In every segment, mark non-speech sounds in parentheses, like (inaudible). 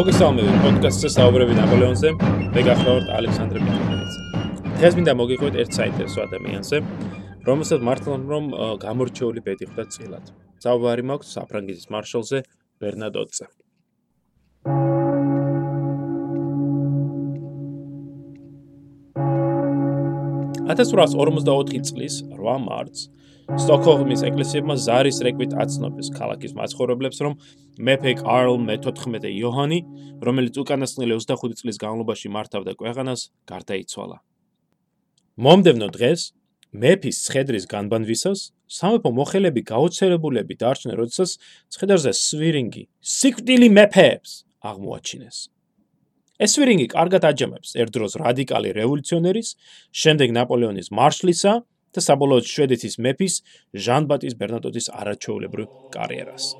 მოგესალმებით პოდკასტზე საუბრები ნაპოლეონზე. მე გახლავართ ალექსანდრე მიქელაძე. დღეს მინდა მოგიყვეთ ერთ საინტერესო ადამიანზე, რომელსაც მართლან რომ გამორჩეული ბედი ხვდა წილად. საუბარი მაქვს საფრანგეთის მარშალზე ბერნადოტზე. 1844 წლის 8 მარტს სტოკჰოლმის ეკლესიებმა ზარის რეკვით აცნობის ქალაქის მაცხოვრებლებს, რომ მეფე კარლ მე-14 იოჰანი, რომელიც უკანასკნელი 25 წლის განმავლობაში მართავდა ქვეყანას, გარდაიცვალა. მომდევნო დღეს მეფის ცხედრის განბანვისას სამეფო მოხელეები გაოცერებულები დარჩნენ, როდესაც ცხედარზე სვირინგი სიკვდილი მეფეებს აღმოაჩინეს. ეს სვირინგი კარგად აჯამებს ერთ დროს რადიკალი რევოლუციონერის, შემდეგ ნაპოლეონის მარშლისა და საბოლოოდ შვედეთის მეფის ჟან ბატის ბერნატოტის არაჩვეულებრივ კარიერას.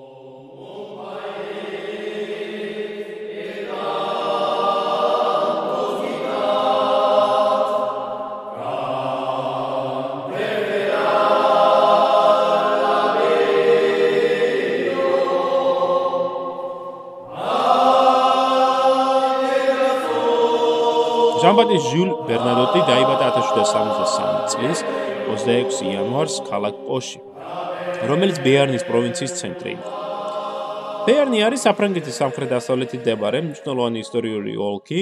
ჟანბატის ჟულ ბერნადოტი დაიბადა 1773 წლის 26 იანვარს ქალაქ პოში, რომელიც ბეარნის პროვინციის ცენტრი იყო. ბეარნი არის საფრანგეთის სამხრეთ-დასავლეთით მდებარე მნიშვნელოვანი ისტორიული ოლქი,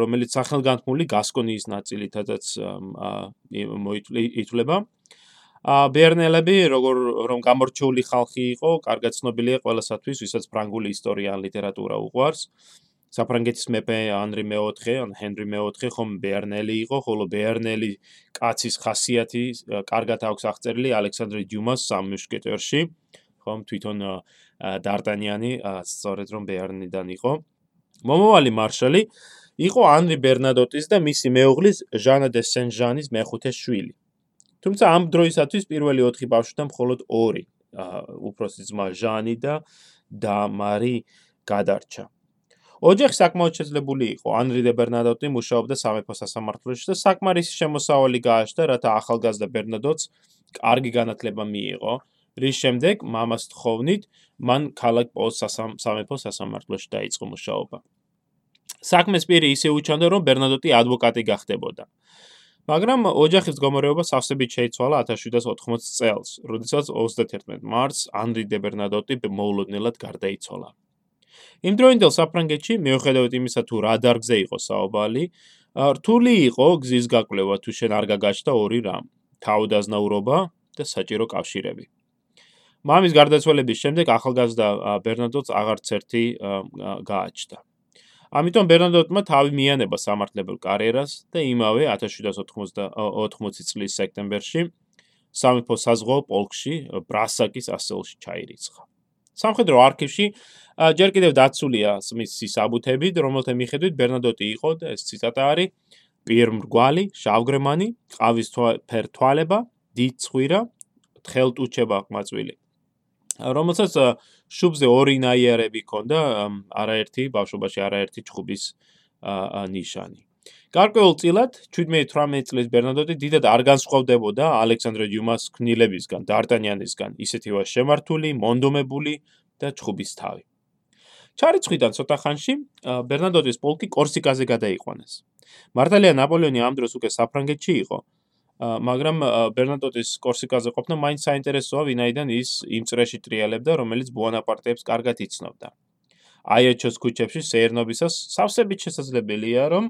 რომელიც სახელგანთმული გასკონიის ნაწილითაც მოითვლება. ა ბერნელები როგორ რომ გამორჩეული ხალხი იყო, კარგად ცნობილია ყველასათვის, ვისაც ფრანგული ისტორია ან ლიტერატურა უყვარს. საფრანგეთის მეფე ანრი მეოთხე, ან ჰენრი მეოთხე ხომ ბერნელი იყო, ხოლო ბერნელი კაცის ხასიათი კარგად აქვს აღწერილი ალექსანდრე დიუმას სამ მუშკეტერში, ხომ თვითონ დარტანიანი სწორედ რომ ბერნიდან იყო. მომავალი მარშალი იყო ანრი ბერნადოტის და მისი მეუღლის ჟანა დე სენ-ჟანის მეხუთე შვილი. თუმცა ამ დროისათვის პირველი 4 ბავშვიდან მხოლოდ 2 უფროსი ძმა ჟანი და და მარი გადარჩა. ოჯახი საკმაოდ შეძლებული იყო. ანრი დე ბერნადოტი მუშაობდა სამეფო სასამართლოში და საკმარისი შემოსავალი გააჩნდა, რათა ახალგაზრდა ბერნადოტს კარგი განათლება მიიღო. რის შემდეგ მამას თხოვნით, მან ქალაქ პოს სამეფო სასამართლოში დაიწყო მუშაობა. საქმეს პირი ისე უჩანდა, რომ ბერნადოტი ადვოკატი გახდებოდა. მაგრამ ოჯახის მდგომარეობა სავსებით შეიცვალა 1780 წელს, როდესაც 31 მარტს ანრი დე ბერნადოტი მოულოდნელად გარდაიცვალა. იმ დროინდელ საფრანგეთში მიუხედავად იმისა თუ რა დარგზე იყო საუბარი, რთული იყო გზის გაკვლევა თუ შენ არ გაგაჩნდა ორი რამ: თავდაზნაურობა და საჭირო კავშირები. მამის გარდაცვალების შემდეგ ახალგაზრდა ბერნადოტს აღარც ერთი გააჩნდა. ამიტომ ბერნადოტმა თავი მიანება სამართლებელ კარიერას და იმავე 1780 წლის სექტემბერში სამეფო საზღვაო პოლკში ბრასაკის ასელში ჩაირიცხა. სამხედრო არქივში ჯერ კიდევ დაცულია სმისის აბუთები, რომელთა მიხედვით ბერნადოტი იყო და ეს ციტატა არის: პირმრგვალი, შავგრემანი, ყავის ფერთვალება, დიცხვირა, თხელტუჩება ყმაწვილი. რომელსაც შუბზე ორი ნაიარები ჰქონდა, არაერთი ბავშვობაში არაერთი ჩხუბის ნიშანი. გარკვეულ წილად 17-18 წლის ბერნადოტი დიდად არ განსხვავდებოდა ალექსანდრე დიუმას ქნილებისგან, დარტანიანისგან, ისეთი ვარ შემართული, მონდომებული და ჩხუბის თავი. ჩარიცხვიდან ცოტა ხანში ბერნადოტის პოლკი კორსიკაზე გადაიყვანეს. მართალია ნაპოლეონი ამ დროს უკვე საფრანგეთში იყო, მაგრამ ბერნადოტის კორსიკაზე ყოფნა მაინც საინტერესოა, ვინაიდან ის იმ წრეში ტრიალებდა, რომელიც ბუანაპარტეებს კარგად იცნობდა. აიაჩოს ქუჩებში სეერნობისას სავსებით შესაძლებელია, რომ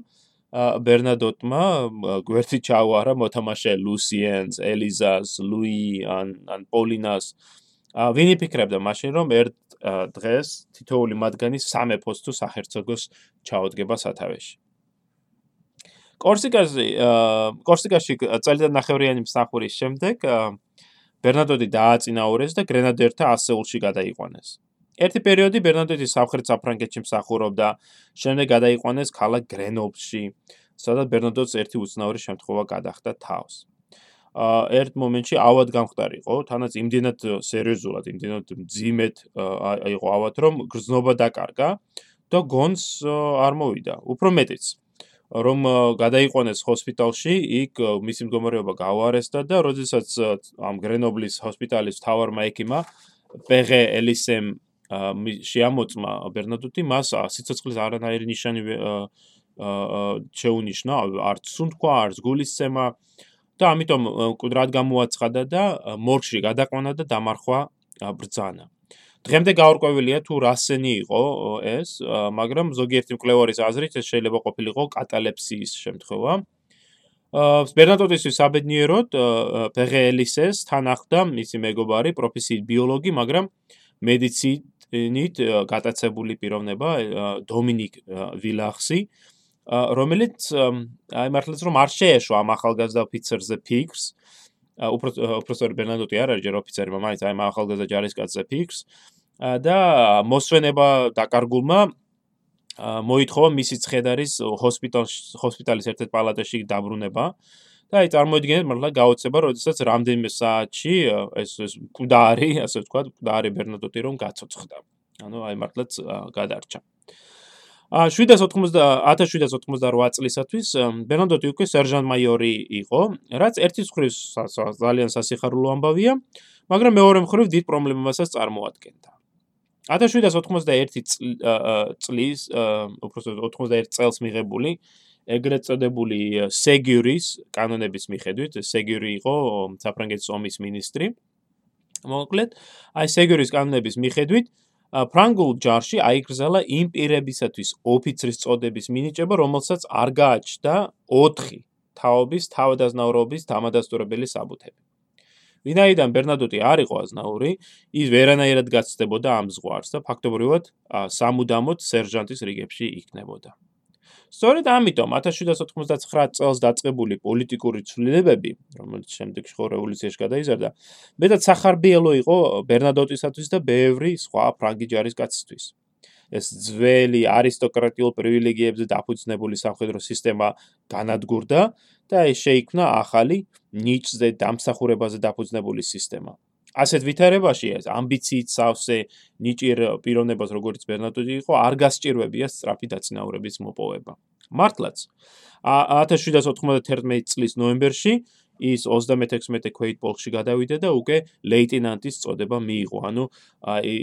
ბერნადოტმა გვერდში ჩაუარა მოთამაშე ლუსიენს, ელიზას, ლუი ან ან პოლინას. ვინი ფიქრობდა მაშინ რომ ერთ დღეს თითოეული მათგანი სამეფოს თუ საჰერცოგოს ჩაოდგება სათავეში. კორსიკაზე კორსიკაში წელიდან ნახევრიანი მსახურის შემდეგ ბერნადოტი დააწინაურეს და გრენადერთა ასეულში გადაიყვანეს. ერთი პერიოდი ბერნადეტი სამხრეთ საფრანგეთში მსახურობდა, შემდეგ გადაიყვანეს ქალაქ გრენობლში, სადაც ბერნადოტს ერთი უცნაური შემთხვევა გადახდა თავს. ერთ მომენტში ავად გამختارიყო, თანაც იმდენად სერიოზულად, იმდენად ძიმეთ იყო ავად, რომ გრძნობა დაკარგა და გონს არ მოვიდა. უფრო მეტიც, რომ გადაიყვანეს ჰოსპიტალში, იქ მისი მდგომარეობა გაუარესდა და როდესაც ამ გრენობლის ჰოსპიტალის მთავარმა ექიმმა პეგე ელისემ შეამოწმა ბერნადოტი მას სიცოცხლის არანაირი ნიშანი შეუნიშნა, არც სუნთქვა, არც გულისცემა და ამიტომ კუდრად გამოაცხადა და მორგში გადაყვანა და დამარხვა ბრძანა. დღემდე გაურკვეველია თუ რასენი იყო ეს, მაგრამ ზოგიერთი მკვლევარის აზრით ეს შეიძლება ყოფილიყო კატალეფსიის შემთხვევა. აა ბერნატოტისთვის საბედნიეროდ ფეგელისეს თან ახლდა მისი მეგობარი, პროფესიით ბიოლოგი, მაგრამ მედიცინით გატაცებული პიროვნება დომინიკ ვილახსი, რომელიც აი მართლაც რომ არ შეეშვა ამ ახალგაზრდა ოფიცერზე ფიქრს, უპროფესორი ბერნადოტი არ არის ჯერ ოფიცერი, მაგრამ აი ამ ახალგაზრდა ჯარისკაცზე ფიქრს. და მოსვენება დაკარგულმა მოითხოვა მისი ცხედარის ჰოსპიტალში ჰოსპიტალის ერთ-ერთ პალატაში დაბრუნება და აი წარმოიდგინეთ მართლა გაოცება, როდესაც რამდენიმე საათში ეს ეს კუდარი, ასე ვთქვათ, კუდარი ბერნადოტი რომ გაცოცხლდა. ანუ აი მართლაც გადარჩა. ა 1788 წლისათვის ბერნადოტი უკვე სერჟანტ მაიორი იყო, რაც ერთი მხრივ ძალიან სასიხარულო ამბავია, მაგრამ მეორე მხრივ დიდ პრობლემასაც წარმოადგენდა. 1791 წლის, უბრალოდ 91 წელს მიღებული ეგრეთ წოდებული სეგიურის კანონების მიხედვით, სეგიური იყო საფრანგეთის ომის მინისტრი. მოკლედ, აი სეგიურის კანონების მიხედვით ფრანგულ ჯარში აიგრძელა იმ პირებისათვის ოფიცრის წოდების მინიჭება, რომელსაც არ გააჩნდა 4 თაობის თავდაზნაურობის დამადასტურებელი საბუთები. ვინაიდან ბერნადოტი არ იყო აზნაური, ის ვერანაირად გაცდებოდა ამ ზღვარს და ფაქტობრივად სამუდამოდ სერჟანტის რიგებში იქნებოდა. სწორედ ამიტომ 1799 წელს დაწყებული პოლიტიკური ცვლილებები, რომელიც შემდეგ ხო რევოლუციაში გადაიზარდა, მეტად სახარბიელო იყო ბერნადოტისათვის და ბევრი სხვა ფრანგი ჯარისკაცისთვის. ეს ძველი არისტოკრატიულ პრივილეგიებზე დაფუძნებული სამხედრო სისტემა განადგურდა და ეს შეიქმნა ახალი ნიჭზე დამსახურებაზე დაფუძნებული სისტემა. ასეთ ვითარებაში ეს ამბიციით სავსე ნიჭიერ პიროვნებას როგორც ბერნატოდი იყო არ გასჭირვებია სწრაფი დაწინაურების მოპოვება. მართლაც 1791 წლის ნოემბერში ის 36 ქვეით პოლკში გადავიდა და უკვე ლეიტენანტის წოდება მიიღო. ანუ აი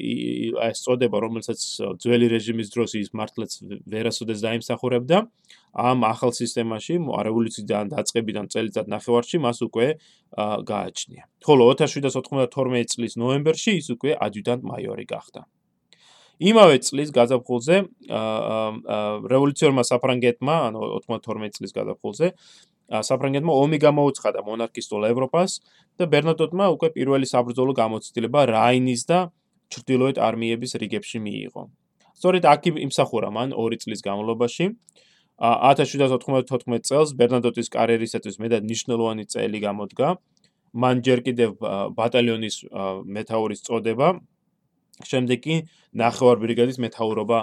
ეს წოდება, რომელსაც ძველი რეჟიმის დროს ის მართლაც ვერასოდეს დაიმსახურებდა, ამ ახალ სისტემაში, რევოლუციიდან დაწყებიდან წელიწად ნახევარში მას უკვე გააჩნია. ხოლო 1792 წლის ნოემბერში ის უკვე ადიუტანტ მაიორი გახდა. იმავე წლის გაზაფხულზე რევოლუციურმა საფრანგეთმა, ანუ 92 წლის გაზაფხულზე საფრანგეთმა ომი გამოუცხადა მონარქისტულ ევროპას და ბერნადოტმა უკვე პირველი საბრძოლო გამოცდილება რაინის და ჩრდილოეთ არმიების რიგებში მიიღო. სწორედ აქ იმსახურა მან 2 წლის განმავლობაში. 1794 წელს ბერნადოტის კარიერისათვის მეტად ნიშნულოვანი წელი გამოდგა. მან ჯერ კიდევ ბატალიონის მეთაურის წოდება შემდეგ კი ნახევარ ბრიგადის მეთაურობა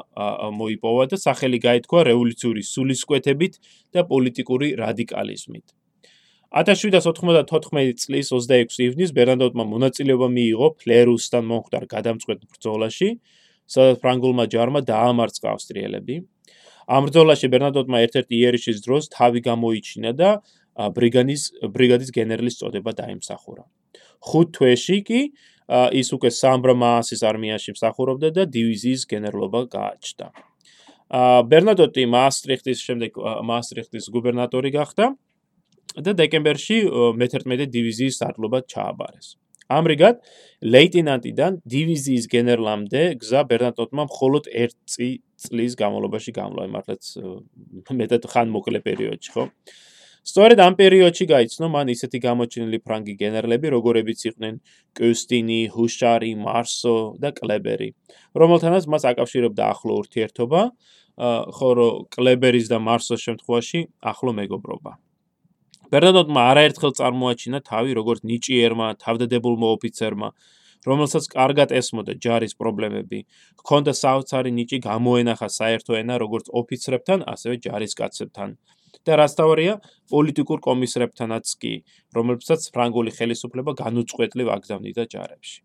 მოიპოვა და სახელი გაითქვა რევოლუციური სულისკვეთებით და პოლიტიკური რადიკალიზმით. 1794 წლის 26 ივნისს ბერნანდოტმა მონაწილეობა მიიღო ფლერუსთან მომხდარ გადამწყვეტ ბრძოლაში, სადაც ფრანგულმა ჯარმა დაამარცხა ავსტრიელები. ამ ბრძოლაში ბერნანდოტმა ერთ-ერთი იერიშის დროს თავი გამოიჩინა და ბრიგადის ბრიგადის გენერლის წოდება დაიმსახურა. ხუთ თვეში კი ის უკვე სამბრმაასის არმიაში მსახურობდა და დივიზიის გენერლობა გააჩნდა. ბერნადოტი მასტრიხტის შემდეგ მასტრიხტის გუბერნატორი გახდა და დეკემბერში მე-11 დივიზიის სარდლობა ჩააბარეს. ამრიგად, ლეიტენანტიდან დივიზიის გენერლამდე გზა ბერნადოტმა მხოლოდ 1 წლის განმავლობაში გამლა, მართლაც მეტად ხანმოკლე პერიოდში, ხო? სწორედ ამ პერიოდში გაიცნო მან ისეთი გამოჩენილი ფრანგი გენერლები, როგორებიც იყვნენ კუსტინი, ჰუშარი, მარსო და კლებერი, რომელთანაც მას აკავშირებდა ახლო ურთიერთობა, ხოლო კლებერის და მარსოს შემთხვევაში ახლო მეგობრობა. ბერნადოტმა არაერთხელ წარმოაჩინა თავი როგორც ნიჭიერმა, თავდადებულმა ოფიცერმა, რომელსაც კარგად ესმოდა ჯარის პრობლემები, ჰქონდა საოცარი ნიჭი გამოენახა საერთო ენა როგორც ოფიცრებთან, ასევე ჯარისკაცებთან. და რაც თავია პოლიტიკურ კომისრებთანაც კი, რომლებსაც ფრანგული ხელისუფლება განუწყვეტლივ აგზავნიდა ჯარებში.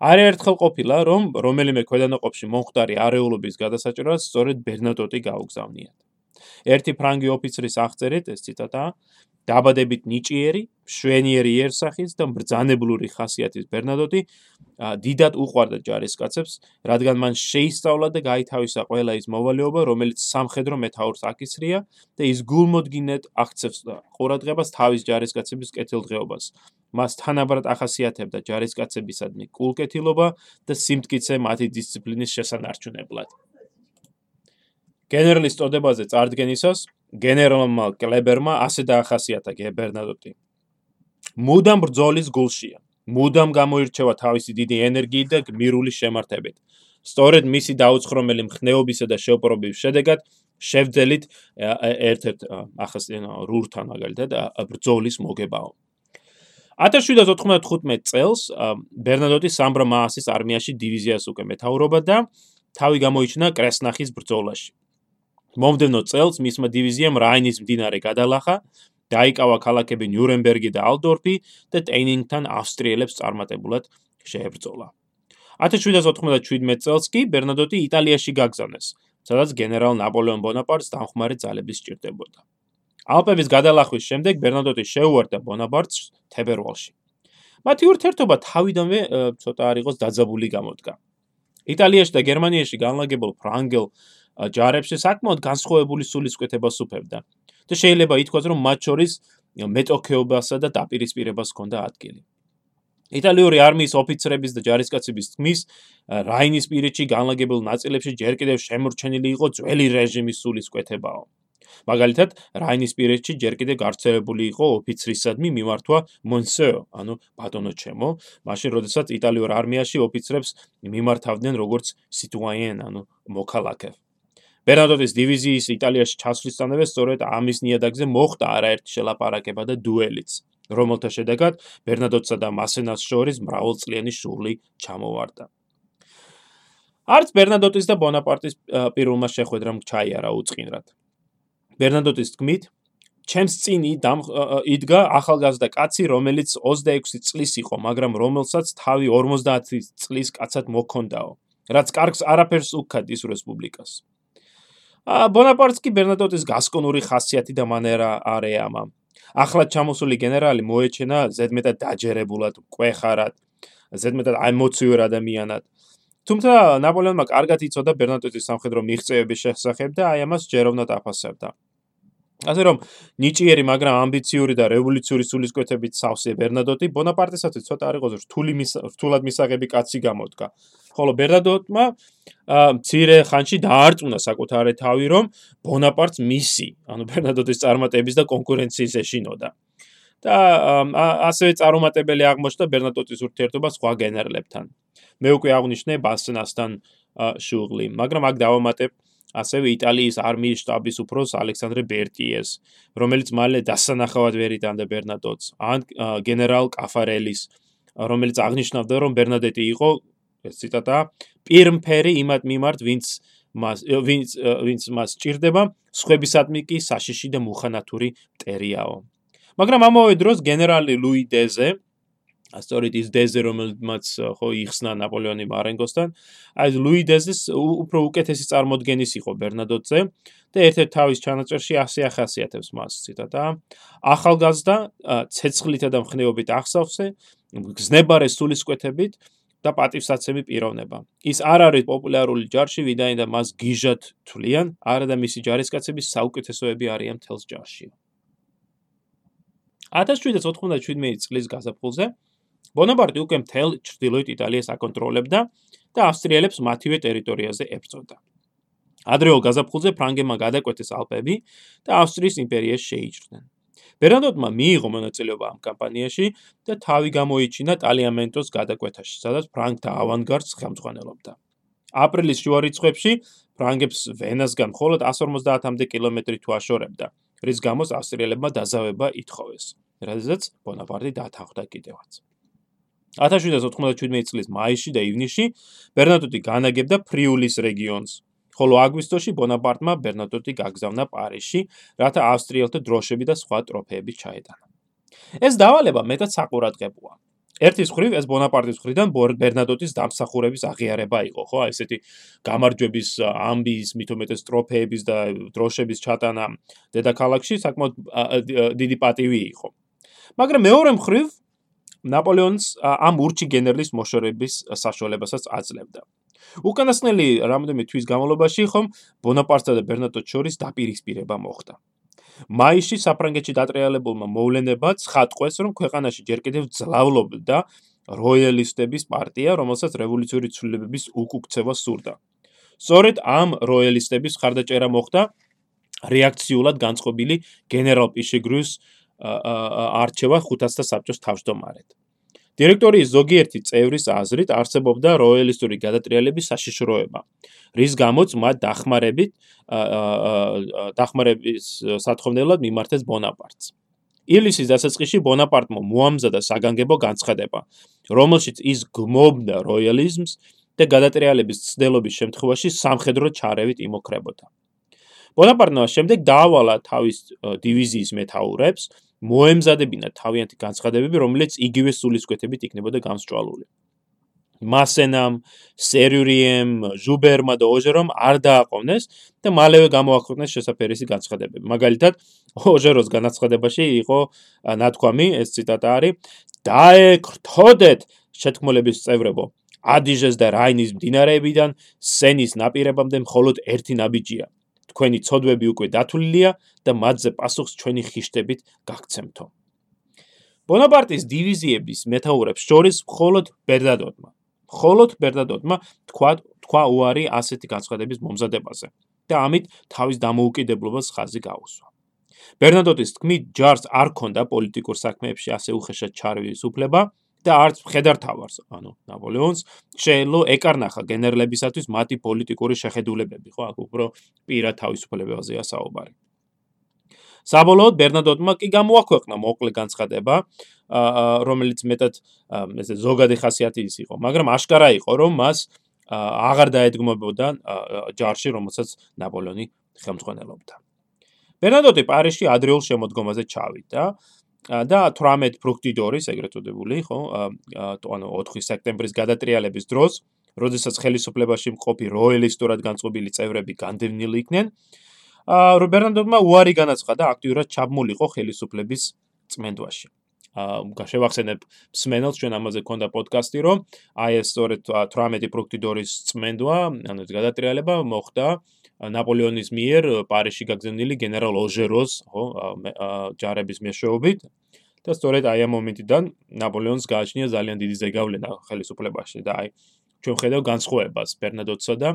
არ ერთხელ ყოფილა, რომ რომელიმე ქვედანაყოფში მომხდარი არეულობის გადასაჭრელად სწორედ ბერნატოტი გაუგზავნიათ. ერთი ფრანგი ოფიცრის აღწერით ეს ციტატაა: დაბადებით ნიჭიერი, შვენიერი იერსახის და ბრძანებლური ხასიათის ბერნადოტი დიდად უყვარდა ჯარისკაცებს, რადგან მან შეისწავლა და გაითავისა ყველა ის მოვალეობა, რომელიც სამხედრო მეთაურს აკისრია და ის გულმოდგინედ აღწევს ყურადღებას თავის ჯარისკაცების კეთილდღეობას. მას თანაბრად ახასიათებდა ჯარისკაცებისადმი კულკეთილობა და სიმტკიცე მათი დისციპლინის შესანარჩუნებლად. გენერლის წოდებაზე წარდგენისას გენერალმა კლებერმა ასე დაახასიათა გებერნადოტი. მუდამ ბრძოლის გულშია. მუდამ გამოირჩევა თავისი დიდი ენერგიით და გმირული შემართებით. სწორედ მისი დაუცხრომელი მხნეობისა და შეოპრობის შედეგად შევძელით ერთ-ერთ ახასიათო რურთან მაგალითად ბრძოლის მოგებაო. 1795 წელს ბერნადოტი სამბრა მაასის არმიაში დივიზიას უკვე მეთაურობდა და თავი გამოიჩინა კრესნახის ბრძოლაში. მომდენო წელს მისმა დივიზიამ რაინის მდინარე გადალახა, დაიკავა ქალაქები ნიურენბერგი და ალდორფი და ტეინინგთან ავსტრიელებს წარმატებულად შეებრძოლა. 1797 წელს კი ბერნადოტი იტალიაში გაგზავნეს, სადაც გენერალ ნაპოლეონ ბონაპარტს დამხმარე ძალები სჭირდებოდა. ალპების გადალახვის შემდეგ ბერნადოტი შეუვარდა ბონაპარტს თებერვალში. მათი ურთიერთობა თავიდანვე ცოტა არ იყოს დაძაბული გამოდგა. იტალიაში და გერმანიაში განლაგებულ ფრანგელ ჯარებში საკმაოდ განსხვავებული სულისკვეთებას უფევდა და შეიძლება ითქვას რომ მათ შორის მეტოქეობასა და დაპირისპირებას ჰქონდა ადგილი. იტალიური არმიის ოფიცრების და ჯარისკაცების თქმის რაინის პირეთში განლაგებულ ნაწილებში ჯერ კიდევ შემორჩენილი იყო ძველი რეჟიმის სულისკვეთებაო. მაგალითად, რაინის პირეთში ჯერ კიდევ გავრცელებული იყო ოფიცრისადმი მიმართვა მონსეო, ანუ ბატონო ჩემო, მაშინ როდესაც იტალიურ არმიაში ოფიცრებს მიმართავდნენ როგორც სიტუაიენ, ანუ მოქალაქე. ბერნადოტის დივიზიის იტალიაში ჩასვლისთანავე სწორედ ამის ნიადაგზე მოხდა არაერთი შელაპარაკება და დუელიც, რომელთა შედეგად ბერნადოტსა და მასენას შორის მრავალწლიანი შურლი ჩამოვარდა. არც ბერნადოტის და ბონაპარტის პირველმა შეხვედრამ ჩაიარა უצინრად. ბერნადოტის თქმით, ჩემს წინი იდგა ახალგაზრდა კაცი, რომელიც 26 წლის იყო, მაგრამ რომელსაც თავი 50 წლის კაცად მოქონდაო, რაც კარგს არაფერს უქად ის რესპუბლიკას. ბონაპარტს კი ბერნადოტის გასკონური ხასიათი და მანერა არეამა. ახლა ჩამოსული გენერალი მოეჩენა ზედმეტად დაჯერებულად, ყვეხარად, ზედმეტად ემოციურ ადამიანად. თუმცა ნაპოლეონმა კარგად იცოდა ბერნადოტის სამხედრო მიღწევების შესახებ და აი ამას ჯეროვნად აფასებდა. ასე რომ ნიჭიერი, მაგრამ ამბიციური და რევოლუციური სულისკვეთებით სავსე ბერნადოტი ბონაპარტისათვის ცოტა არ იყო რთული რთულად მისაღები კაცი გამოდგა. ხოლო ბერნადოტმა მცირე ხანში დაარწმუნა საკუთარი თავი, რომ ბონაპარტს მისი, ანუ ბერნადოტის წარმატების და კონკურენციის ეშინოდა. და ასევე წარუმატებელი აღმოჩნდა ბერნადოტის ურთიერთობა სხვა გენერლებთან. მე უკვე აღნიშნე ბასნასთან შუღლი, მაგრამ აქ დავამატებ ასევე იტალიის არმიის შტაბის უფროს ალექსანდრე ბერტიეს, რომელიც მალე დასანახავად ვერიტანდა ბერნადოტს, ან გენერალ კაფარელის, რომელიც აღნიშნავდა, რომ ბერნადეტი იყო ეს ციტატა პირმფერი იმათ მიმართ ვინც მას ვინც ვინც მას ჭირდება სხვებისადმი კი საშიში და მუხანათური მტერიაო. მაგრამ ამავე დროს გენერალი ლუი დეზე ასტორით ის დეზე რომელმაც ხო იხსნა ნაპოლეონი მარენგოსთან აი ლუი დეზეს უფრო უკეთესი წარმოდგენის იყო ბერნადოტზე და ერთ-ერთ თავის ჩანაწერში ასე ახასიათებს მას ციტატა. ახალგაზრდა ცეცხლითა და მხნეობით ახსავსე გზნებარე სულისკვეთებით და პატივსაცემი პიროვნება. ის არ არის პოპულარული ჯარში, ვიდრე და მას გიჟად თვლიან, არა და მისი ჯარისკაცების საუკეთესოები არიან თელს ჯარში. 1797 წლის გაზაფხულზე ბონაპარტი უკვე მთელ ჩრდილოეთ იტალიას აკონტროლებდა და ავსტრიელებს მათივე ტერიტორიაზე ებრძოდა. ადრეულ გაზაფხულზე ფრანგებმა გადაკვეთეს ალპები და ავსტრიის იმპერიას შეიჭრნენ. ბერნადოტმა მიიღო მონაწილეობა ამ კამპანიაში და თავი გამოიჩინა ტალიამენტოს გადაკვეთაში, სადაც ფრანგთა ავანგარდს ხელმძღვანელობდა. აპრილის შუა რიცხვებში ფრანგებს ვენასგან მხოლოდ 150-მდე კილომეტრი თუ აშორებდა, რის გამოც ავსტრიელებმა დაზავება ითხოვეს, რადგანაც ბონაპარტი დათანხმდა კიდევაც. 1797 წლის მაისში და ივნისში ბერნადოტი განაგებდა ფრიულის რეგიონს, ხოლო აგვისტოში ბონაპარტმა ბერნადოტი გაგზავნა პარიზში, რათა ავსტრიელთა დროშები და სხვა ტროფეები ჩაეტანა. ეს დავალება მეტად საყურადღებოა. ერთის ხრივ ეს ბონაპარტის ხრიდან ბერნადოტის დამსახურების აღიარება იყო, ხო? აი ესეთი გამარჯვების ამბის, მithumetes ტროფეების და დროშების ჩატანა დედაქალაქში საკმაოდ დიდი პატივი იყო. მაგრამ მეორე მხრივ ნაპოლეონს ამ ურჩი გენერლის მოშორების საშუალებასაც აძლევდა. უკანასკნელი რამოდენიმე თვის განმავლობაში ხომ ბონაპარტსა და ბერნადოტს შორის დაპირისპირება მოხდა. მაისში საფრანგეთში დატრიალებულმა მოვლენებად ხატყვეს, რომ ქვეყანაში ჯერ კიდევ ძლავლობდა როიალისტების პარტია, რომელსაც რევოლუციური ცვლილებების უკუქცევა სურდა. სწორედ ამ როიალისტების ხარდაჭერა მოხდა რეაქციულად განწყობილი გენერალ პიშეგრუს არჩევა ხუთასთა საბჭოს თავმჯდომარედ. დირექტორიის ზოგიერთი წევრის აზრით არსებობდა როიალისტური გადატრიალების საშიშროება, რის გამოც მათ დახმარებით დახმარების სათხოვნელად მიმართეს ბონაპარტს. ივლისის დასაწყისში ბონაპარტმა მოამზადა საგანგებო განცხადება, რომელშიც ის გმობდა როიალიზმს და გადატრიალების ცდელობის შემთხვევაში სამხედრო ჩარევით იმოქრებოდა. ბონაპარტმა შემდეგ დაავალა თავის დივიზიის მეთაურებს მოემზადებინა თავიანთი განცხადებები, რომელიც იგივე სულისკვეთებით იქნებოდა გამსჭვალული. მასენამ, სერიურიემ, ჟუბერმა და ოჟერომ არ დააყოვნეს და მალევე გამოაქვეყნეს შესაძერისი განცხადებები. მაგალითად, ოჟეროს განცხადებაში იყო ნათქვამი, ეს ციტატა არის: "დაეკრთოდეთ შეთქმულების წევრებო, ადიჟეს და რაინის მდინარეებიდან სენის ნაპირებამდე მხოლოდ ერთი ნაბიჯია. თქვენი ცოდვები უკვე დათვლილია და მათზე პასუხს ჩვენი ხიშტებით გაგცემთო." ბონაპარტის დივიზიების მეტაურებს შორის მხოლოდ ბერნადოტმა მხოლოდ ბერნადოტმა თქვა თქვა უარი ასეთი განცხადების მომზადებაზე და ამით თავის დამოუკიდებლობას ხაზი გაუსვა. ბერნადოტის თქმით, ჯარს არ ქონდა პოლიტიკურ საქმეებში ასე უხეშად ჩარვის უფლება და არც მხედართავარს, ანუ ნაპოლეონს, შეელო ეკარნახა გენერლებისათვის მათი პოლიტიკური შეხედულებები, ხო, აქ უფრო პირად თავისუფლებაზეა საუბარი. საბოლოოდ ბერნადოტმა კი გამოაქვეყნა მოკლე განცხადება, რომელიც მეტად ესე ზოგადი ხასიათის იყო, მაგრამ აშკარა იყო, რომ მას აღარ დაედგმებოდა ჯარში, რომელსაც ნაპოლეონი ხელმძღვანელობდა. ბერნადოტი პარიზში ადრეულ შემოდგომაზე ჩავიდა და 18 ფრუქტიდორის, ეგრეთ წოდებული, ხო, ანუ 4 სექტემბრის გადატრიალების დროს, როდესაც ხელისუფლებაში მყოფი როიალისტურად განწყობილი წევრები განდევნილი იქნენ, ა ბერნადოტმა უარი განაცხადა აქტიურად ჩაბმულიყო ხელისუფლების წმენდვაში. აა შევახსენებ სმენელს ჩვენ ამაზე ქონდა პოდკასტი რომ აი ეს სწორედ 18 პროქტიდორის წმენდვა ანუ ეს გადატრიალება მოხდა ნაპოლეონის მიერ პარიზში გაგზავნილი გენერალ ოჟეროს ხო ჯარების მეშვეობით. და სწორედ აი ამ მომენტიდან ნაპოლეონს გააჩნია ძალიან დიდი ზეგავლენა ხელისუფლებაში და აი ჩვენ ხედავ განსხვავებას ბერნადოტსა და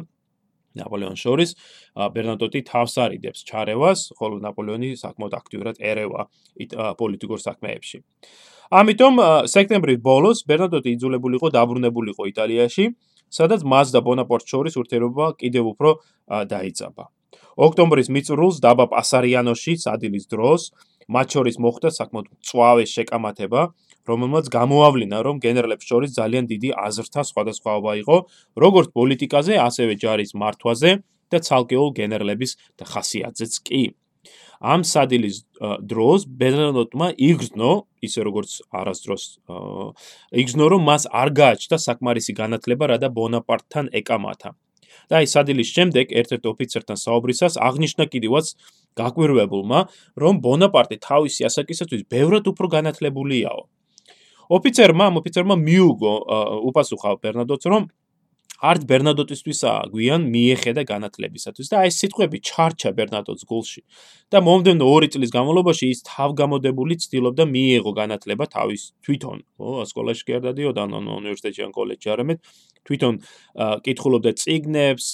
ნაპოლეონის შორის. ბერნადოტი თავს არიდებს ჩარევას, ხოლო ნაპოლეონი საკმაოდ აქტიურად ერევა პოლიტიკურ საქმეებში. ამიტომ სექტემბრის ბოლოს ბერნადოტი იძულებულიყო დაბრუნებულიყო იტალიაში, სადაც მას და ბონაპარტს შორის ურთიერთობა კიდევ უფრო დაიწყება. ოქტომბრის მიწურულს დაბა პასარიანოში სადილის დროს მათ შორის მოხდა საკმაოდ წვავე შეკამათება, რომელმაც გამოავლინა, რომ გენერლებს შორის ძალიან დიდი აზრთა სხვადასხვაობა იყო, როგორც პოლიტიკაზე, ასევე ჯარის მართვაზე და ცალკეულ გენერლების ხასიათზეც კი. ამ სადილის დროს ბერნარდოტმა იგრძნო, ისე როგორც არასდროს იგრძნო, რომ მას არ გააჩნდა საკმარისი განათლება, რადა ბონაპარტთან ეკამათა. და აი სადილის შემდეგ ერთ-ერთ ოფიცერთან საუბრისას აღნიშნა კიდევაც გაკვირვებულმა, რომ ბონაპარტი თავისი ასაკისათვის ბევრად უფრო განათლებულიაო. ოფიცერმა, ოფიცერმა მიუგო უპასუხა ბერნადოტს, რომ არც ბერნადოტისთვისაა გვიან მიეხედა განათლებისათვის და აი სიტყვები ჩარჩა ბერნადოტს გულში. და მომდენო 2 წლის განმავლობაში ის თავგამოდებული ცდილობდა მიეღო განათლება თავის თვითონ, ხო, სკოლაში კი არ დადიოდა, ანუ უნივერსიტეტში ან კოლეჯში არამედ თვითონ კითხულობდა ციგნებს,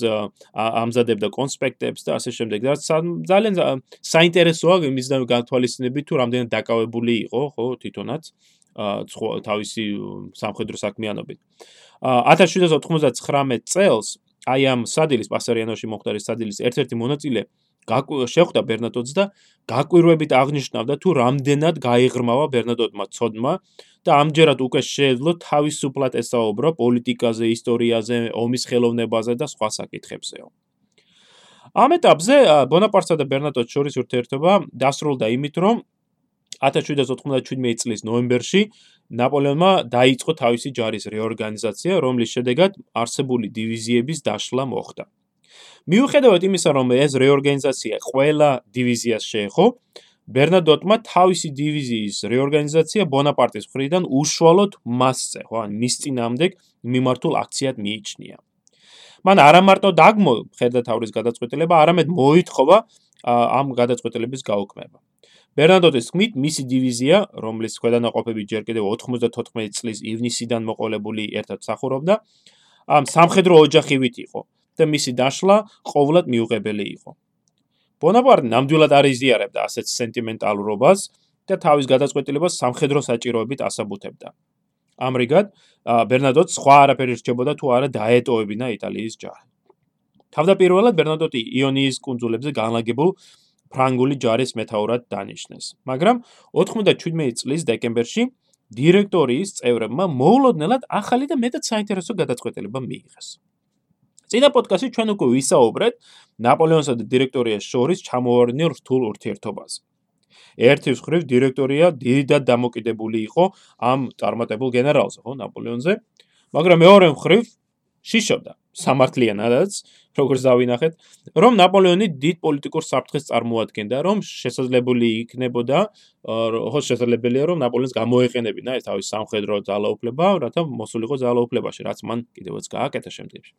ამზადებდა კონსპექტებს და ასე შემდეგ. და ძალიან საინტერესოა იმის და გათვალისწინებით თუ რამდენად დაკავებული იყო, ხო, თვითონაც. თავისი სამხედრო საქმიანობით. 1799 წელს აი ამ სადილის პასარიანოში მოხდარი სადილის ერთ-ერთი მონაწილე შეხვდა ბერნატოდს და გაკვირვებით აღნიშნავდა თუ რამდენად გაიღრმავა ბერნატოდმა ცოდმა და ამჯერად უკვე შეეძლო თავისუფლად ესაუბრო პოლიტიკაზე, ისტორიაზე, ომის ხელოვნებაზე და სხვა საკითხებზეო. ამ ეტაპზე ბონაპარტსა და ბერნატოდს შორის ურთიერთობა დასრულდა იმით, რომ 1797 წლის ნოემბერში ნაპოლეონმა დაიწყო თავისი ჯარის რეორგანიზაცია, რომლის შედეგად არსებული დივიზიების დაშლა მოხდა. მიუხედავად იმისა, რომ ეს რეორგანიზაცია ყველა დივიზიას შეეხო, ბერნადოტმა თავისი დივიზიის რეორგანიზაცია ბონაპარტის მხრიდან უშუალოდ მასზე, ხო, ან მის წინამდე მიმართულ აქციად მიიჩნია. მან არა მარტო დაგმო ხედათავრის გადაწყვეტილება, არამედ მოითხოვა ამ გადაწყვეტილების გაუქმება. ბერნადოტის თქმით, მისი დივიზია, რომლის ქვედანაყოფები ჯერ კიდევ 94 წლის ივნისიდან მოყოლებული ერთად მსახურობდა, ამ სამხედრო ოჯახივით იყო და მისი დაშლა ყოვლად მიუღებელი იყო. ბონაპარტი ნამდვილად არ იზიარებდა ასეთ სენტიმენტალურობას და თავის გადაწყვეტილებას სამხედრო საჭიროებით ასაბუთებდა. ამრიგად, ბერნადოტს სხვა არაფერი რჩებოდა თუ არა დაეტოვებინა იტალიის ჯარი. თავდაპირველად ბერნადოტი იონიის კუნძულებზე განლაგებულ ფრანგული ჯარის მეტაურად დანიშნეს, მაგრამ 97 წლის დეკემბერში დირექტორიის წევრებმა მოულოდნელად ახალი და მეტად საინტერესო გადაწყვეტილება მიიღეს. წინა პოდკასტში ჩვენ უკვე ვისაუბრეთ ნაპოლეონსა და დირექტორიას შორის ჩამოვარდნილ რთულ ურთიერთობაზე. ერთი მხრივ დირექტორია დიდად დამოკიდებული იყო ამ წარმატებულ გენერალზე, ხო, ნაპოლეონზე, მაგრამ მეორე მხრივ შიშობდა სამართლიანადაც, როგორც დავინახეთ, რომ ნაპოლეონი დიდ პოლიტიკურ საფრთხეს წარმოადგენდა, რომ შესაძლებელი იქნებოდა, ხო შესაძლებელია, რომ ნაპოლეონს გამოეყენებინა ეს თავის სამხედრო ძალაუფლება, რათა მოსულიყო ძალაუფლებაში, რაც მან კიდევაც გააკეთა შემდგომში.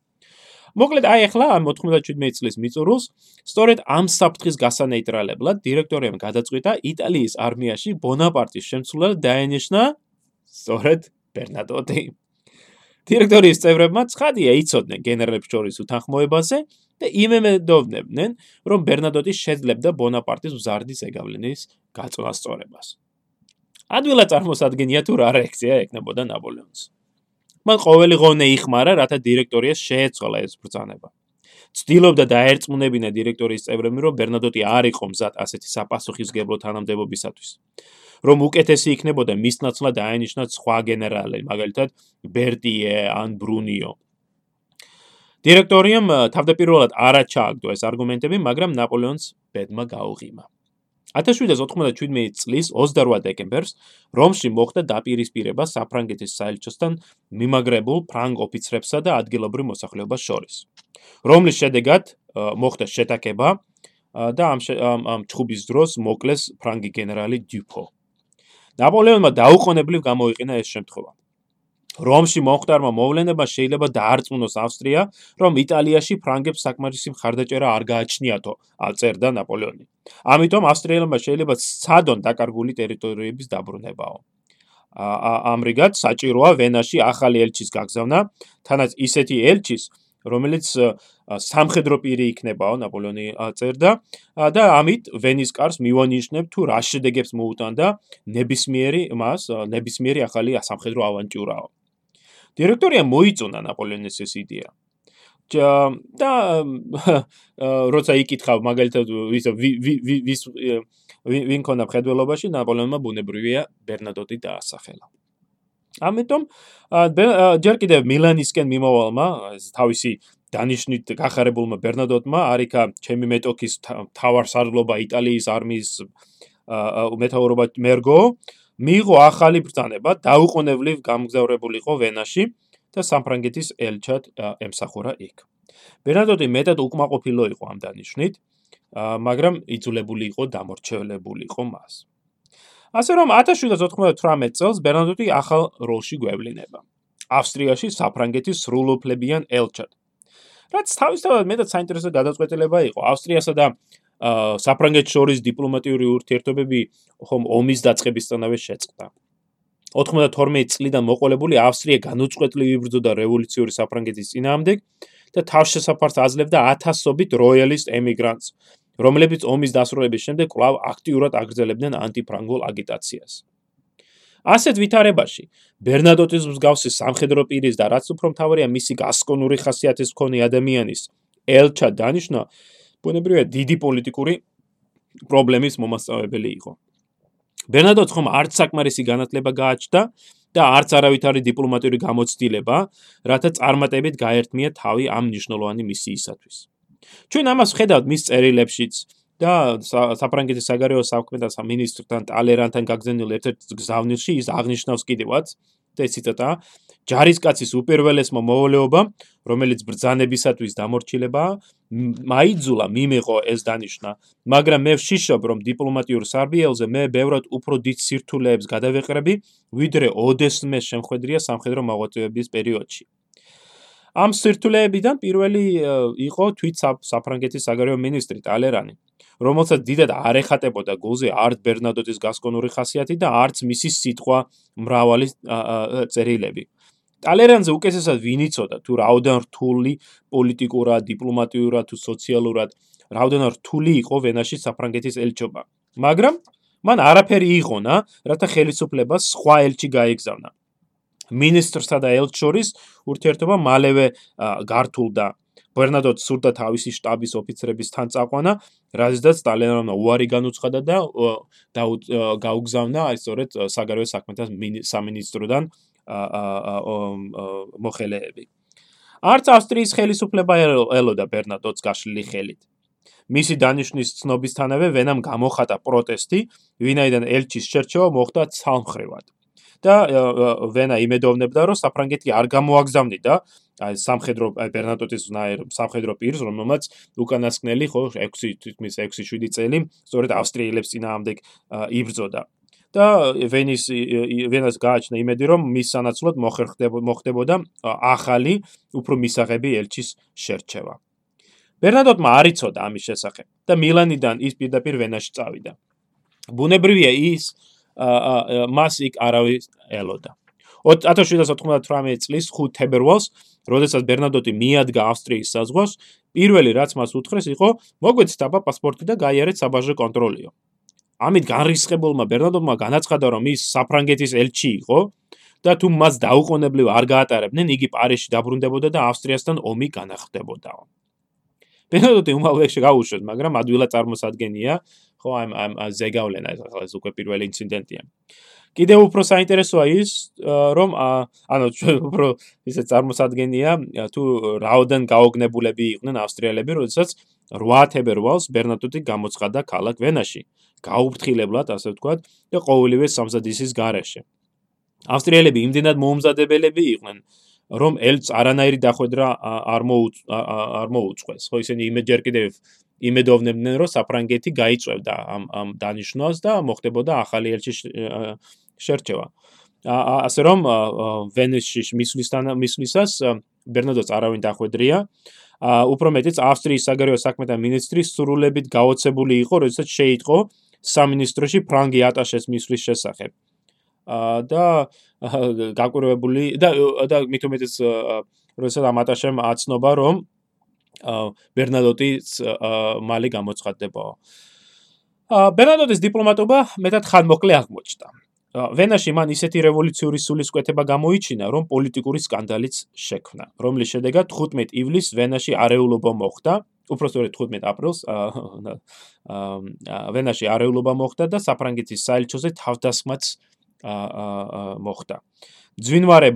მოკლედ აი ახლა ამ 97 წლის მიწურულს სწორედ ამ საფრთხის გასანეიტრალებლად დირექტორიამ გადაწყვიტა იტალიის არმიაში ბონაპარტის შემცვლელად დაენიშნა სწორედ ბერნადოტი. დირექტორიის წევრებმა ცხადია იცოდნენ გენერალებს შორის უთანხმოებაზე და იმემედოვნებდნენ, რომ ბერნადოტი შეძლებდა ბონაპარტის მზარდის ეგავლენის გაწონასწორებას. ადვილად წარმოსადგენია თუ რა რეაქცია ექნებოდა ნაპოლეონს. მან ყოველი ღონე იხმარა, რათა დირექტორიას შეეცვალა ეს ბრძანება. ცდილობდა დაერწმუნებინა დირექტორიის წევრები, რომ ბერნადოტი არ იყო მზად ასეთი საპასუხისგებლო თანამდებობისათვის. რომ უკეთესი იქნებოდა მის ნაცვლად დაენიშნათ სხვა გენერალები, მაგალითად ბერტიე ან ბრუნიო. დირექტორიამ თავდაპირველად არაჩააგდო ეს არგუმენტები, მაგრამ ნაპოლეონს ბედმა გაუღიმა. 1797 წლის 28 დეკემბერს რომში მოხდა დაპირისპირება საფრანგეთის საელჩოსთან მიმაგრებულ ფრანგ ოფიცრებსა და ადგილობრივ მოსახლეობას შორის. რომლის შედეგად მოხდა შეტაკება და ამ ამ ჩხუბის დროს მოკლეს ფრანგი გენერალი დიუპო. ნაპოლეონმა დაუყოვნებლივ გამოიყენა ეს შემთხვევა. რომში მომხდარმა მოვლენება შეიძლება დაარწმუნოს ავსტრია, რომ იტალიაში ფრანგებს საკმარისი მხარდაჭერა არ გააჩნიათო, აწერდა ნაპოლეონი. ამიტომ ავსტრიელებმა შეიძლება სცადონ დაკარგული ტერიტორიების დაბრუნებაო. ა ამრიგად საჭიროა ვენაში ახალი ელჩის გაგზავნა, თანაც ისეთი ელჩის, რომელიც სამხედრო პირი იქნებაო, ნაპოლეონი აწერდა და ამით ვენის კარს მივანიშნებ თუ რა შედეგებს მოუტანდა ნებისმიერი მას, ნებისმიერი ახალი სამხედრო ავანტიურაო. დირექტორია მოიწონა ნაპოლეონის ეს იდეა. და როცა იკითხავ მაგალითად ვის ვის ვინ ქონა მხედველობაში ნაპოლეონმა ბუნებრივია ბერნადოტი დაასახელა. ამიტომ ჯერ კიდევ მილანისკენ მიმოვალმა თავისი დანიშნით გახარებულმა ბერნადოტმა არიქა ჩემი მეტოქის თავარსარდლობა იტალიის არმიის მეთაურობა მერგო მიიღო ახალი ბრძანება, დაუყოვნებლივ გამგზავრებულიყო ვენაში და სამფრანგეთის ელჩად ემსახურა იქ. ბერნადოტი მეტად უკმაყოფილო იყო ამ დანიშნით, მაგრამ იძულებული იყო დამორჩელებულიყო მას. ასე რომ 1798 წელს ბერნადოტი ახალ როლში გვევლინება. ავსტრიაში საფრანგეთის სრულუფლებიან ელჩად. რაც თავისთავად მეტად საინტერესო გადაწყვეტილება იყო ავსტრიასა და საფრანგეთს შორის დიპლომატიური ურთიერთობები ხომ ომის დაწყებისთანავე შეწყდა. 92 წლიდან მოყოლებული ავსტრია განუწყვეტლივ იბრძოდა რევოლუციური საფრანგეთის წინააღმდეგ და თავშესაფარს აძლევდა ათასობით როიალისტ ემიგრანტს, რომლებიც ომის დასრულების შემდეგ კვლავ აქტიურად აგრძელებდნენ ანტიფრანგულ აგიტაციას. ასეთ ვითარებაში ბერნადოტის მსგავსი სამხედრო პირის და რაც უფრო მთავარია მისი გასკონური ხასიათის მქონე ადამიანის ელჩა დანიშნა ბუნებრივია დიდი პოლიტიკური პრობლემის მომასწავებელი იყო. ბერნადოტს ხომ არც საკმარისი განათლება გააჩნდა და არც არავითარი დიპლომატიური გამოცდილება, რათა წარმატებით გაერთმია თავი ამ ნიშნულოვანი მისიისათვის. ჩვენ ამას ვხედავთ მის წერილებშიც და საფრანგეთის საგარეო საქმეთა სამინისტრთან ტალერანთან გაგზავნილ ერთ-ერთ გზავნილში ის აღნიშნავს კიდევაც და ციტატა ჯარისკაცის უპირველესმა მოვალეობამ რომელიც ბრძანებისათვის დამორჩილებაა მაიძულა მიმეყო ეს დანიშნა. მაგრამ მე ვშიშობ რომ დიპლომატიურ სარბიელზე მე ბევრად უფრო დიდ სირთულეებს გადავეყრები ვიდრე ოდესმე შემხედრია სამხედრო მოღვაწეობის პერიოდში. ამ სირთულეებიდან პირველი იყო თვით საფრანგეთის საგარეო მინისტრი ტალერანი, რომელსაც დიდად არ ეხატებოდა გულზე არტ ბერნადოტის გასკონური ხასიათი და არც მისი სიტყვა მრავალი წერილები. ტალერანზე უკეთესად ვინიცოდა თუ რაოდენ რთული პოლიტიკურად, დიპლომატიურად თუ სოციალურად, რაოდენ რთული იყო ვენაში საფრანგეთის ელჩობა. მაგრამ მან არაფერი იღონა, რათა ხელისუფლებას სხვა ელჩი გაეგზავნა. მინისტრსა და ელჩორის ურთიერთობა მალევე გართულდა. გვერნატორს სურდა თავისი შტაბის ოფიცრების თან წაყვანა, რაზედაც სტალინმა უარი განუცხადა და გაუგზავნა აი სწორედ საგარეო საქმეთა სამინისტროდან მოხელეები. არც ავსტრიის ხელისუფლება ელოდა ბერნადოტს გაშლილი ხელით. მისი დანიშნვის ცნობისთანავე ვენამ გამოხატა პროტესტი, ვინაიდან ელჩის შერჩევა მოხდა ცალმხრივად. და ვენა იმედოვნებდა, რომ საფრანგეთი არ გამოაგზავნიდა აი სამხედრო აი ბერნატოტის ნაერ სამხედრო პირს რომელმაც უკანასკნელი ხო 6 თითქმის 6-7 წელი სწორედ ავსტრიელებს წინააღმდეგ იბრძოდა. და ვენის ვენას გააჩნდა იმედი რომ მის სანაცვლოდ მოხდებოდა ახალი უფრო მისაღები ელჩის შერჩევა. ბერნატოტმა არ იცოდა ამის შესახებ და მილანიდან ის პირდაპირ ვენაში წავიდა. ბუნებრივია ის მას იქ არავის ელოდა. 1798 წლის 5 თებერვალს, როდესაც ბერნადოტი მიადგა ავსტრიის საზღვარს, პირველი რაც მას უთხრეს იყო: "მოგვეცით აბა პასპორტი და გაიარეთ საბაჟო კონტროლიო." ამით განრისხებულმა ბერნადოტმა განაცხადა, რომ ის საფრანგეთის ელჩი იყო და თუ მას დაუყოვნებლივ არ გაატარებდნენ, იგი პარიზში დაბრუნდებოდა და ავსტრიასთან ომი განახდებოდა. ბერნადოტი უმალვეში გაუშვეს, მაგრამ ადვილად წარმოსადგენია, ხო ამ ამ ზეგავლენა ეს ახლა ეს უკვე პირველი ინციდენტია. კიდევ უფრო საინტერესოა ის, რომ ანუ (laughs) უფრო ისე წარმოსადგენია თუ რაოდენ გაოგნებულები იყვნენ ავსტრიელები, როდესაც 8 თებერვალს ბერნატოტი გამოცხადა ქალაქ ვენაში, გაუფრთხილებლად, ასე ვთქვათ, და ყოველივე სამზადისის გარეშე. ავსტრიელები იმდენად მოუმზადებელები იყვნენ, რომ ელც არანაირი დახვედრა არ მოუ არ მოუწყვეს. ხო ისინი იმეჯერ კიდევ იმედოვნებდნენ, რომ საფრანგეთი გაიწევდა ამ ამ დანიშნვას და მოხდებოდა ახალი ელჩი შერჩევა. ასე რომ ვენესში მისვლისთან მისვლისას ბერნადოს არავინ დახვედრია. უფრო მეტიც ავსტრიის საგარეო საქმეთა მინისტრის სრულებით გაოცებული იყო, როდესაც შეიტყო სამინისტროში ფრანგი ატაშეს მისვლის შესახებ. და გაკვირვებული და და მithumetes როდესაც ამ ატაშემ აცნობა, რომ ბერნადოტის მალე გამოცხადდება. ბერნადოტის დიპლომატობა მეტად ხანმოკლე აღმოჩნდა. ვენაში მან ისეთი რევოლუციური სულისკვეთება გამოიჩინა, რომ პოლიტიკური სკანდალიც შექმნა, რომლის შედეგად 15 ივლისს ვენაში არეულობა მოხდა, უпростоრედ 15 აპრილს ვენაში არეულობა მოხდა და საფრანგეთის საელჩოზე თავდასხმაც მოხდა. ძვინვარე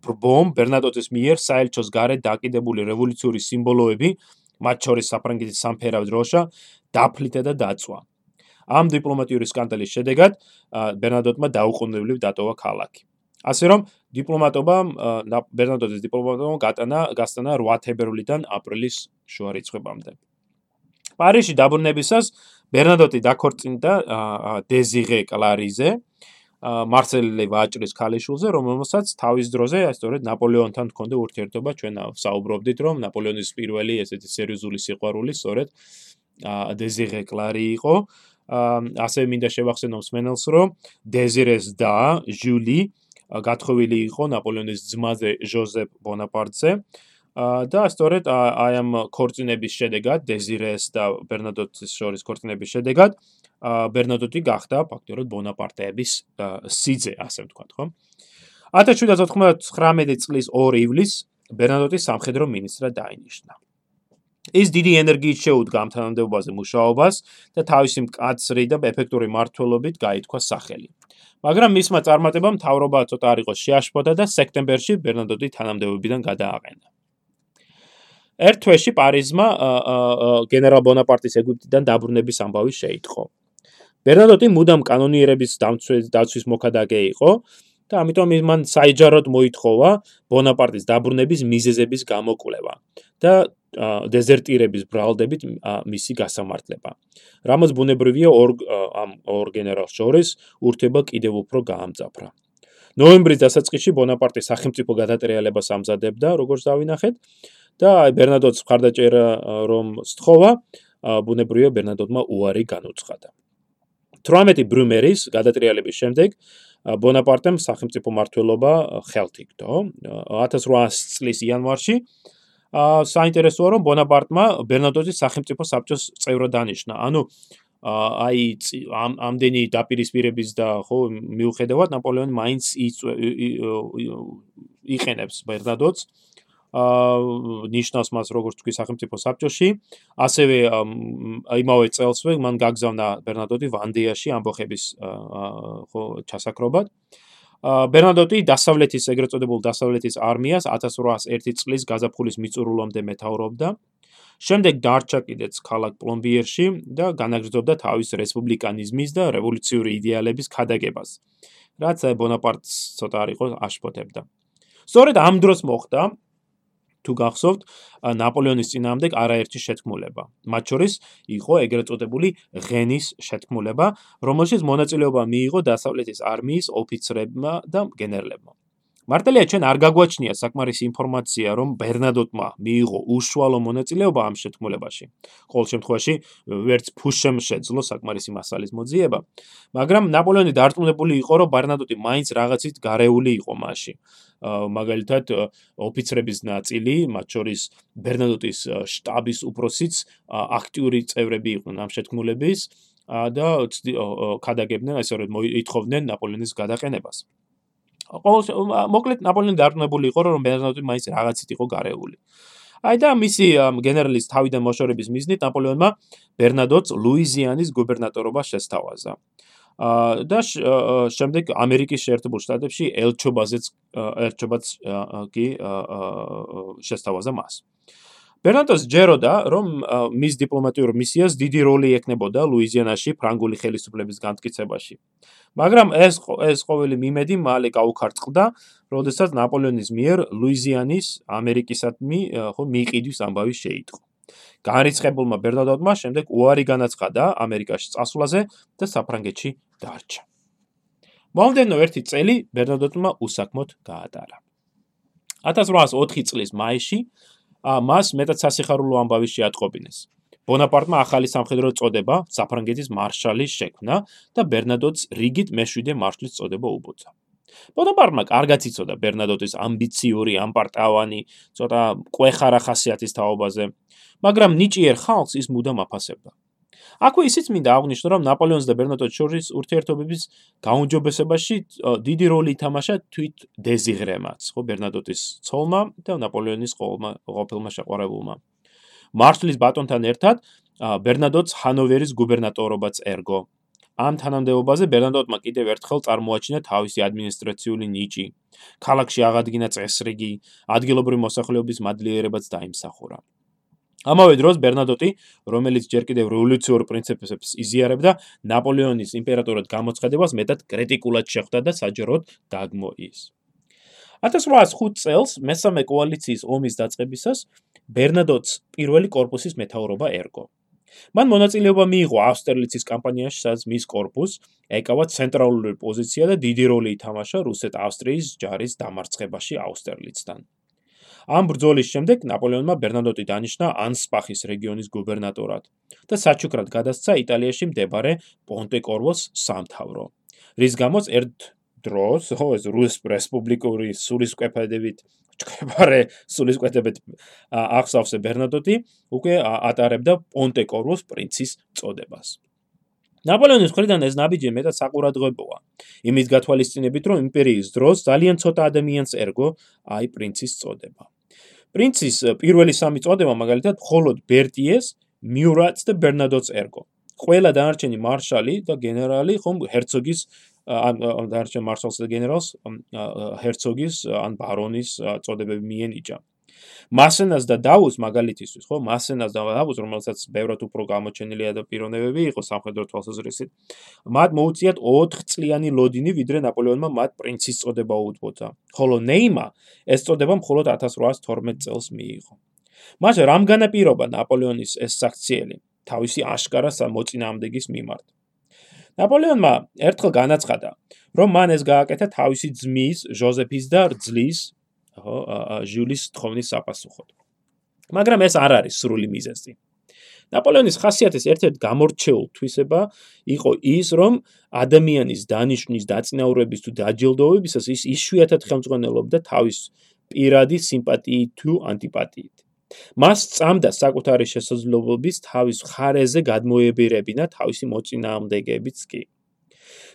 ბრბომ ბერნადოტის მიერ საელჩოს გარე დაკიდებული რევოლუციური სიმბოლოები, მათ შორის საფრანგეთის სამფერა დროშა, დაფლითა და დაწვა. ამ დიპლომატიური სკანდალის შედეგად ბერნადოტმა დაუყოვნებლივ დატოვა ქალაქი. ასე რომ დიპლომატობა ბერნადოტის დიპლომატობა გატანა გასტანა 8 თებერვლიდან აპრილის შუა რიცხვებამდე. პარიზში დაბრუნებისას ბერნადოტი დაქორწინდა დეზირე კლარიზე, მარსელე ვაჭრის ქალიშულზე, რომელსაც თავის დროზე, სწორედ ნაპოლეონთან ჰქონდა ურთიერთობა, ჩვენ საუბრობდით, რომ ნაპოლეონის პირველი ესეთი სერიოზული სიყვარული სწორედ დეზირე კლარი იყო. ასე მინდა შევახსენო მსმენელს, რომ დეზირეს და ჟული გათხოვილი იყო ნაპოლეონის ძმაზე ჟოზეფ ბონაპარტზე. და სწორედ აი ამ ქორწინების შედეგად დეზირეს და ბერნადოტის შორის ქორწინების შედეგად ბერნადოტი გახდა ფაქტობრივად ბონაპარტეების სიძე, ასე ვთქვათ, ხო? 1799 წლის 2 ივლისს ბერნადოტი სამხედრო მინისტრად დაინიშნა. ის დიდი ენერგიით შეუდგა ამ თანამდებობაზე მუშაობას და თავისი მკაცრი და ეფექტური მართლობით გაითქვა სახელი. მაგრამ მისმა წარმატებამ თავრობა ცოტა არ იყო შეაშფოთა და სექტემბერში ბერნადოტი თანამდებობიდან გადააყენა. ერთ თვეში პარიზმა გენერალ ბონაპარტის ეგვიპტიდან დაბრუნების ამბავი შეიტყო. ბერნადოტი მუდამ კანონიერების დაცვის მოქადაგე იყო და ამიტომ მან საიჯაროდ მოითხოვა ბონაპარტის დაბრუნების მიზეზების გამოკვლევა და დეზერტირების ბრალდებით მისი გასამართლება. რამაც ბუნებრივია ორ ამ ორ გენერალს შორის ურთება კიდევ უფრო გაამძაფრა. ნოემბრის დასაწყისში ბონაპარტი სახელმწიფო გადატრიალებას ამზადებდა, როგორც დავინახეთ, და ბერნადოტს მხარდაჭერა რომ სთხოვა, ბუნებრივია ბერნადოტმა უარი განუცხადა. 18 ბრუმერის გადატრიალების შემდეგ ბონაპარტემ სახელმწიფო მართლობა ხელთ იგდო 1800 წლის იანვარში ა საინტერესოა რომ ბონაპარტმა ბერნადოტის სახელმწიფო საბჭოს წევრად დანიშნა. ანუ აი ამ ამდენი დაპირისპირების და ხო მიუხედავად ნაპოლეონი მაინც იყენებს ბერნადოტს აა ნიშნავს მას როგორც თქვი სახელმწიფო საბჭოში. ასევე იმავე წელსვე მან გაგზავნა ბერნადოტი ვანდიაში ამბოხების ხო ჩასაკრობად. ბერნადოტი დასავლეთის ეგრეთ წოდებულ დასავლეთის არმიას 1801 წლის გაზაფხულის მიწურულამდე მეთაურობდა. შემდეგ დარჩა კიდეც ქალაქ პლომბიერში და განაგრძობდა თავის რესპუბლიკანიზმის და რევოლუციური იდეალების ქადაგებას. რაც ბონაპარტს ცოტა არ იყო აშფოთებდა. სწორედ ამ დროს მოხდა თუ გახსოვთ ნაპოლეონის წინააღმდეგ არაერთი შეთქმულება. მათ შორის იყო ეგრეთ წოდებული ღენის შეთქმულება, რომელშიც მონაწილეობა მიიღო დასავლეთის არმიის ოფიცრებმა და გენერლებმა. მარტელია ჩვენ არ გაგვაჩნია საკმარისი ინფორმაცია, რომ ბერნადოტმა მიიღო უშუალო მონაწილეობა ამ შეთქმულებაში. ყოველ შემთხვევაში ვერც ფუშემ შეძლო საკმარისი მასალის მოძიება, მაგრამ ნაპოლეონი დარწმუნებული იყო, რომ ბერნადოტი მაინც რაღაცით გარეული იყო მასში. მაგალითად, ოფიცრების ნაწილი, მათ შორის ბერნადოტის штаბის უпросიც აქტიური წევრები იყვნენ ამ შეთქმულების და ქადაგებდნენ, ასე რომ ითხოვდნენ ნაპოლეონის გადაყენებას. ყოველ მოკლედ ნაპოლეონი დარწმუნებული იყო რომ ბერნარდი მაინც რაღაცით იყო გარეული. აი და მისი გენერალის თავიდან მოშორების მიზნით ნაპოლეონმა ბერნადოტს ლუიზიანის გუბერნატორობა შესთავაზა. აა და შემდეგ ამერიკის შეერთებულ შტატებში ელჩობაზეც ელჩობაც კი შესთავაზა მას. ბერნადოტს ჯეროდა რომ მის დიპლომატიურ მისიას დიდი როლი ექნებოდა ლუიზიანაში ფრანგული ხელისუფლების განმტკიცებაში. მაგრამ ეს ეს ყოველი მიმედი მალე გაუქარტყდა, როდესაც ნაპოლეონის მიერ ლუიზიანის ამერიკისადმი ხო მიყიდვის ამბავი შეიტყო. განრიცხებულმა ბერნადოტმა შემდეგ უარი განაცხადა ამერიკაში წასვლაზე და საფრანგეთში დარჩა. მომდენო ერთი წელი ბერნადოტმა უსაქმოდ გაატარა. 1804 წლის მაისში მას მეტად სასიხარულო ამბავი შეატყობინეს. ბონაპარტმა ახალი სამხედრო წოდება საფრანგეთის მარშალის შექმნა და ბერნადოტს რიგით მეშვიდე მარშლის წოდება უბოცა. ბონაპარტმა კარგად იცოდა ბერნადოტის ამბიციური, ამპარტავანი, ცოტა ყვეხარა ხასიათის თაობაზე, მაგრამ ნიჭიერ ხალხს ის მუდამ აფასებდა. აქვე ისიც მინდა აღვნიშნო, რომ ნაპოლეონს და ბერნადოტს შორის ურთიერთობების გაუმჯობესებაში დიდი როლი ითამაშა თვით დეზიღრემაც, ხო, ბერნადოტის ცოლმა და ნაპოლეონის ყოლმა ყოფილმა შეყვარებულმა. მარშლის ბატონთან ერთად ბერნადოტს ჰანოვერის გუბერნატორობაც ერგო. ამ თანამდებობაზე ბერნადოტმა კიდევ ერთხელ წარმოაჩინა თავისი ადმინისტრაციული ნიჭი. ქალაქში აღადგინა წესრიგი, ადგილობრივი მოსახლეობის მადლიერებაც დაიმსახურა. ამავე დროს ბერნადოტი, რომელიც ჯერ კიდევ რევოლუციურ პრინციპებს იზიარებდა, ნაპოლეონის იმპერატორად გამოცხადებას მეტად კრიტიკულად შეხვდა და საჯაროდ დაგმოის. 1805 წელს მესამე კოალიციის ომის დაწყებისას ბერნადოტს პირველი корпуსის მეთაურობა ერგო. მან მონაწილეობა მიიღო ავსტერლიცის კამპანიაში, სადაც მის корпуს ეკავა ცენტრალური პოზიცია და დიდი როლი ითამაშა რუსეთ-ავსტრიის ჯარის დამარცხებაში ავსტერლიცთან. ამ ბრძოლის შემდეგ ნაპოლეონმა ბერნადოტი დანიშნა ანსპახის რეგიონის გუბერნატორად და საჩუქრად გადასცა იტალიაში მდებარე პონტე-კორვოს სამთავრო. რის გამოც ერთ დროს, ხო, ეს რუს რესპუბლიკური სულისკვეთებით ჩქებარე სულისკვეთებით ახსავსე ბერნადოტი უკვე ატარებდა პონტე-კორვოს პრინცის წოდებას. ნაპოლეონის მხრიდან ეს ნაბიჯი მეტად საყურადღებოა. იმის გათვალისწინებით, რომ იმპერიის დროს ძალიან ცოტა ადამიანს ერგო აი პრინცის წოდება. პრინცის პირველი სამი წოდება მაგალითად მხოლოდ ბერტიეს, მიურატს და ბერნადოტს ერგო. ყველა დანარჩენი მარშალი და გენერალი ხომ ჰერცოგის ან დანარჩენ მარშალს და გენერალს ჰერცოგის ან ბარონის წოდებები მიენიჭა. მასენას და დაუს მაგალითისთვის, ხო, მასენას და დაუს, რომელსაც ბევრად უფრო გამოჩენილი ადაპირონებები იყო სამხედრო თვალსაზრისით, მათ მოუწიათ 4 წლიანი ლოდინი, ვიდრე ნაპოლეონმა მათ პრინცის წოდება უუთბოთა. ხოლო ნეიმა ეს წოდება მხოლოდ 1812 წელს მიიღო. მას რამ განაპირობა ნაპოლეონის ეს საქციელი თავისი აშკარა სამოწინააღმდეგის მიმართ? ნაპოლეონმა ერთხელ განაცხადა, რომ მან ეს გააკეთა თავისი ძმის, ჟოზეფის და რძლის ხო, ჟიულის თხოვნის საფასუხოდ. მაგრამ ეს არ არის სრული მიზეზი. ნაპოლეონის ხასიათის ერთ-ერთი გამორჩეულ თვისება იყო ის, რომ ადამიანის დანიშნვის დაწინაურების თუ დაჯილდოებისას ის იშვიათად ხელმძღვანელობდა თავის პირადი სიმპათიით თუ ანტიპათიით. მას წამდა საკუთარი შესაძლებლობების თავის ხარეზე გადმოებირებინა თავისი მოწინააღმდეგებიც კი.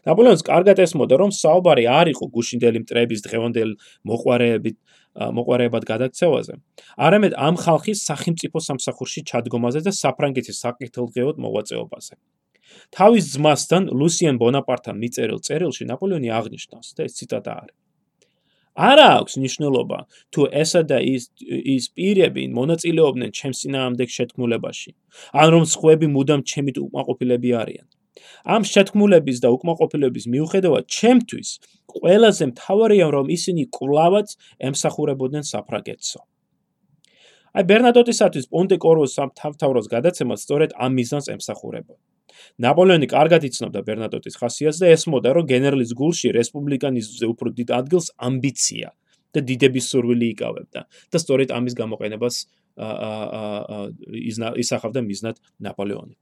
ნაპოლეონს კარგად ესმოდა, რომ საუბარი არ იყო გუშინდელი მტრების დღევანდელ მოყარეებით მოყარეებად გადაქცევაზე, არამედ ამ ხალხის სახელმწიფო სამსახურში ჩადგომაზე და საფრანგეთის საკითხელღეოდ მოღვაწეობაზე. თავის ძმასთან ლუსიენ ბონაპარტთან მიწერილ წერილში ნაპოლეონი აღნიშნავს და ეს ციტატა არის. არა აქვს ნიშნულობა თუ ესა და ის ის პირები მონაწილეობდნენ ჩემს წინააღმდეგ შეთქმულებაში, ან რომ სხვები მუდამ ჩემით უკმაყოფილები არიან. ამ შეთქმულების და უკმაყოფილების მიუხედავად, ჩემთვის ყველაზე მთავარია რომ ისინი კლავაც ემსახურებოდნენ საფრანგეთსო. აი ბერნადოტისათვის პონტე კოროს სამთავროს გადაცემა სწორედ ამ მიზანს ემსახურებოდა. ნაპოლეონი კარგად იცნობდა ბერნადოტის ხასიათს და ესმოდა, რომ გენერლის გულში რესპუბლიკანიზმზე უფრო დიდ ადგილს ამბიცია და დიდების სურვილი იკავებდა და სწორედ ამის გამოყენებას ისახავდა მიზნად ნაპოლეონი.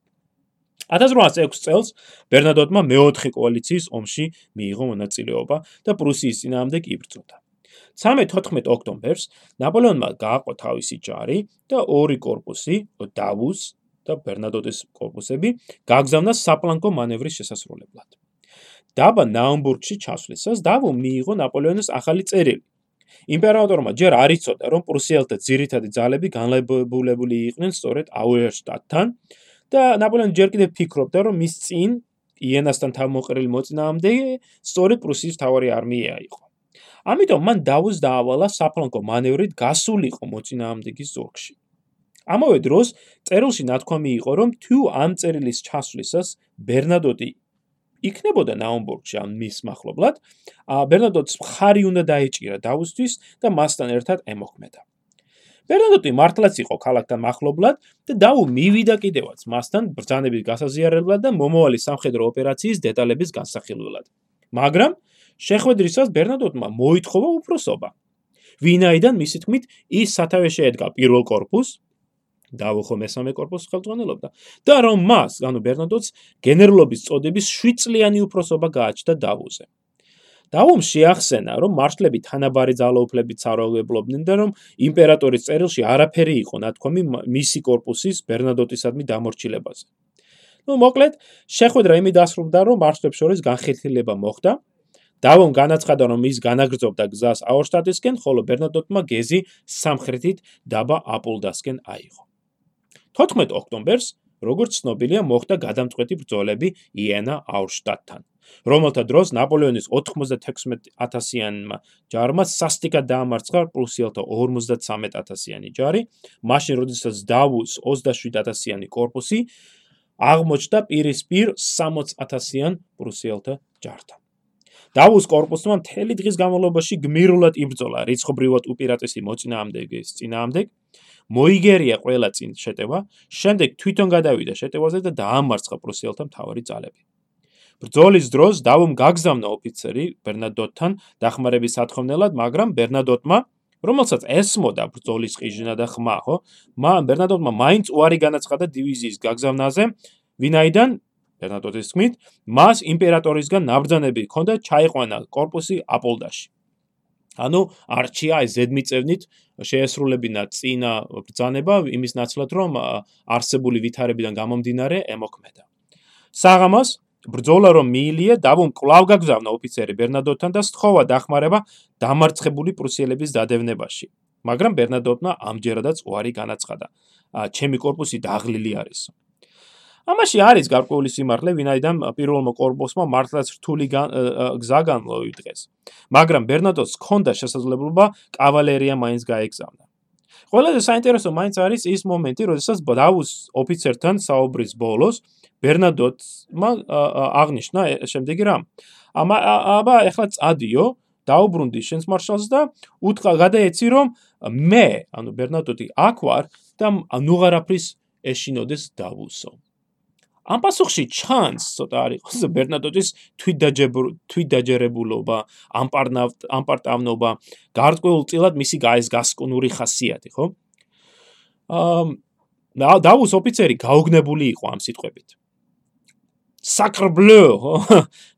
1806 წელს ბერნადოტმა მეოთხე კოალიციის ომში მიიღო მონაწილეობა და პრუსიის წინააღმდეგ იბრძოდა. 13-14 ოქტომბერს ნაპოლეონმა გააყო თავისი ჯარი და ორი корпуსი, დავუს და ბერნადოტის корпуსები გააგზავნა საპლანკო მანევრის შესასრულებლად. დაბა ნაუმბურგში ჩასვლისას დავუ მიიღო ნაპოლეონის ახალი წერილი. იმპერატორმა ჯერ არ იცოდა, რომ პრუსიელთა ძირითადი ძალები განლაგებული იყვნენ სწორედ აუერშტატთან და ნაპოლეონი ჯერ კიდევ ფიქრობდა, რომ მის წინ იენასთან თავმოყრილი მოწინააღმდეგე სწორედ პრუსიის თავარი არმია იყო. ამიტომ მან დავუს დაავალა საფლანკო მანევრით გასულიყო მოწინააღმდეგის ზურგში. ამავე დროს წერილში ნათქვამი იყო, რომ თუ ამ წერილის ჩასვლისას ბერნადოტი იქნებოდა ნაუმბურგში ამ მის מחლობლად, ბერნადოტს მხარი უნდა დაეჭირა დავუსთვის და მასთან ერთად ემოქმედა. ფერნანდოტი მართლაც იყო ქალაქთან ახლობლად და დაუ მივიდა კიდევაც მასთან ბრძანების გასაზიარებლად და მომავალი სამხედრო ოპერაციის დეტალების განსახილველად. მაგრამ შეხვედრისას ბერნადოტმა მოითხოვა უფროსობა. ვინაიდან მისი თქმით ის სათავე შეედგა პირველ корпуს დავუხო მესამე корпуს ხელმძღვანელობდა და რომ მას, ანუ ბერნადოტს გენერლობის წოდების 7 წლიანი უფროსობა გააჩნდა დავუზე. და ომს შეახსენა, რომ მარშლები თანაბარი ძალაუფლებით სარგებლობდნენ და რომ იმპერატორის წერილში არაფერი იყო ნათქვამი მისი корпуსის ბერნადოტისადმი დამორჩილებაზე. ну, მოკლედ, შეხვედრა იმით დასრულდა, რომ მარშლებს შორის განხეთილება მოხდა. დავომ განაცხადა, რომ ის განაგრძობდა გზას აურშტატისკენ, ხოლო ბერნადოტმა გეზი სამხრეთით დაბა აპოლდასკენ აიღო. 14 ოქტომბერს როგორც ცნობილია, მოხდა გადამწყვეტი ბრძოლები იენა აურშტატთან, რომელთა დროს ნაპოლეონის 96000-იანმა ჯარმა სასტიკად დაამარცხა პრუსიელთა 53000-იანი ჯარი, მაშინ როდესაც დავუს 27000-იანი корпуსი აღმოჩნდა პირისპირ 60000-იან პრუსიელთა ჯართან. დავუს корпуსმა მთელი დღის განმავლობაში გმირულად იბრძოლა რიცხობრივად უპირატესი მოწინააღმდეგის წინააღმდეგ მოიგერია ყველა წინ შეტევა, შემდეგ თვითონ გადავიდა შეტევაზე და დაამარცხა პრუსიელთა მთავარი ძალები. ბრძოლის დროს დავომ გაგზავნა ოფიცერი ბერნადოტთან დახმარების სათხოვნელად, მაგრამ ბერნადოტმა რომელსაც ესმოდა ბრძოლის ყიჟინა და ხმა, ხო? მან ბერნადოტმა მაინც უარი განაცხადა დივიზიის გაგზავნაზე, ვინაიდან ბერნადოტის თქმით, მას იმპერატორისგან ნაბრძანები ჰქონდა ჩაიყვანა корпуსი აპოლდაში. ანუ არჩია ეს ზედმიწევნით შეესრულებინა წინა ბრძანება იმის ნაცვლად რომ არსებული ვითარებიდან გამომდინარე ემოქმედა. საღამოს ბრძოლა რომ მიილიე, დავუმ კვლავ გაგზავნა ოფიცერი ბერნადოტთან და სთხოვა დახმარება დამარცხებული პრუსიელების დადევნებაში. მაგრამ ბერნადოტმა ამჯერადაც უარი განაცხადა. ჩემი корпуსი დაღლილი არისო. ამაში არის გარკვეული სიმართლე, ვინაიდან პირველმა კორპუსმა მართლაც რთული გზა განლოიტყეს. მაგრამ ბერნატოს ჰქონდა შესაძლებლობა კავალერია მაინც გაეგზავნა. ყველაზე საინტერესო მაინც არის ის მომენტი, როდესაც დავუს ოფიცერთან საუბრის ბოლოს ბერნადოტმა აღნიშნა შემდეგი რამ. ამა აბა ეხლა წადიო, დაუბრუნდი შენს მარშალს და უთყა გადაეცი რომ მე, ანუ ბერნადოტი აქ ვარ და ნუღარაფრის ეშინოდეს დავუსო. ამ პასუხში ჩანს ცოტა არის ხო ბერნადოტის თვითდაჯერებულობა, ამპარნავ ამპარტავნობა, გარკვეულწილად მისი გაის გასკუნური ხასიათი, ხო? აა დავუს ოფიცერი გაოგნებული იყო ამ სიტყვებით. sacre-bleu,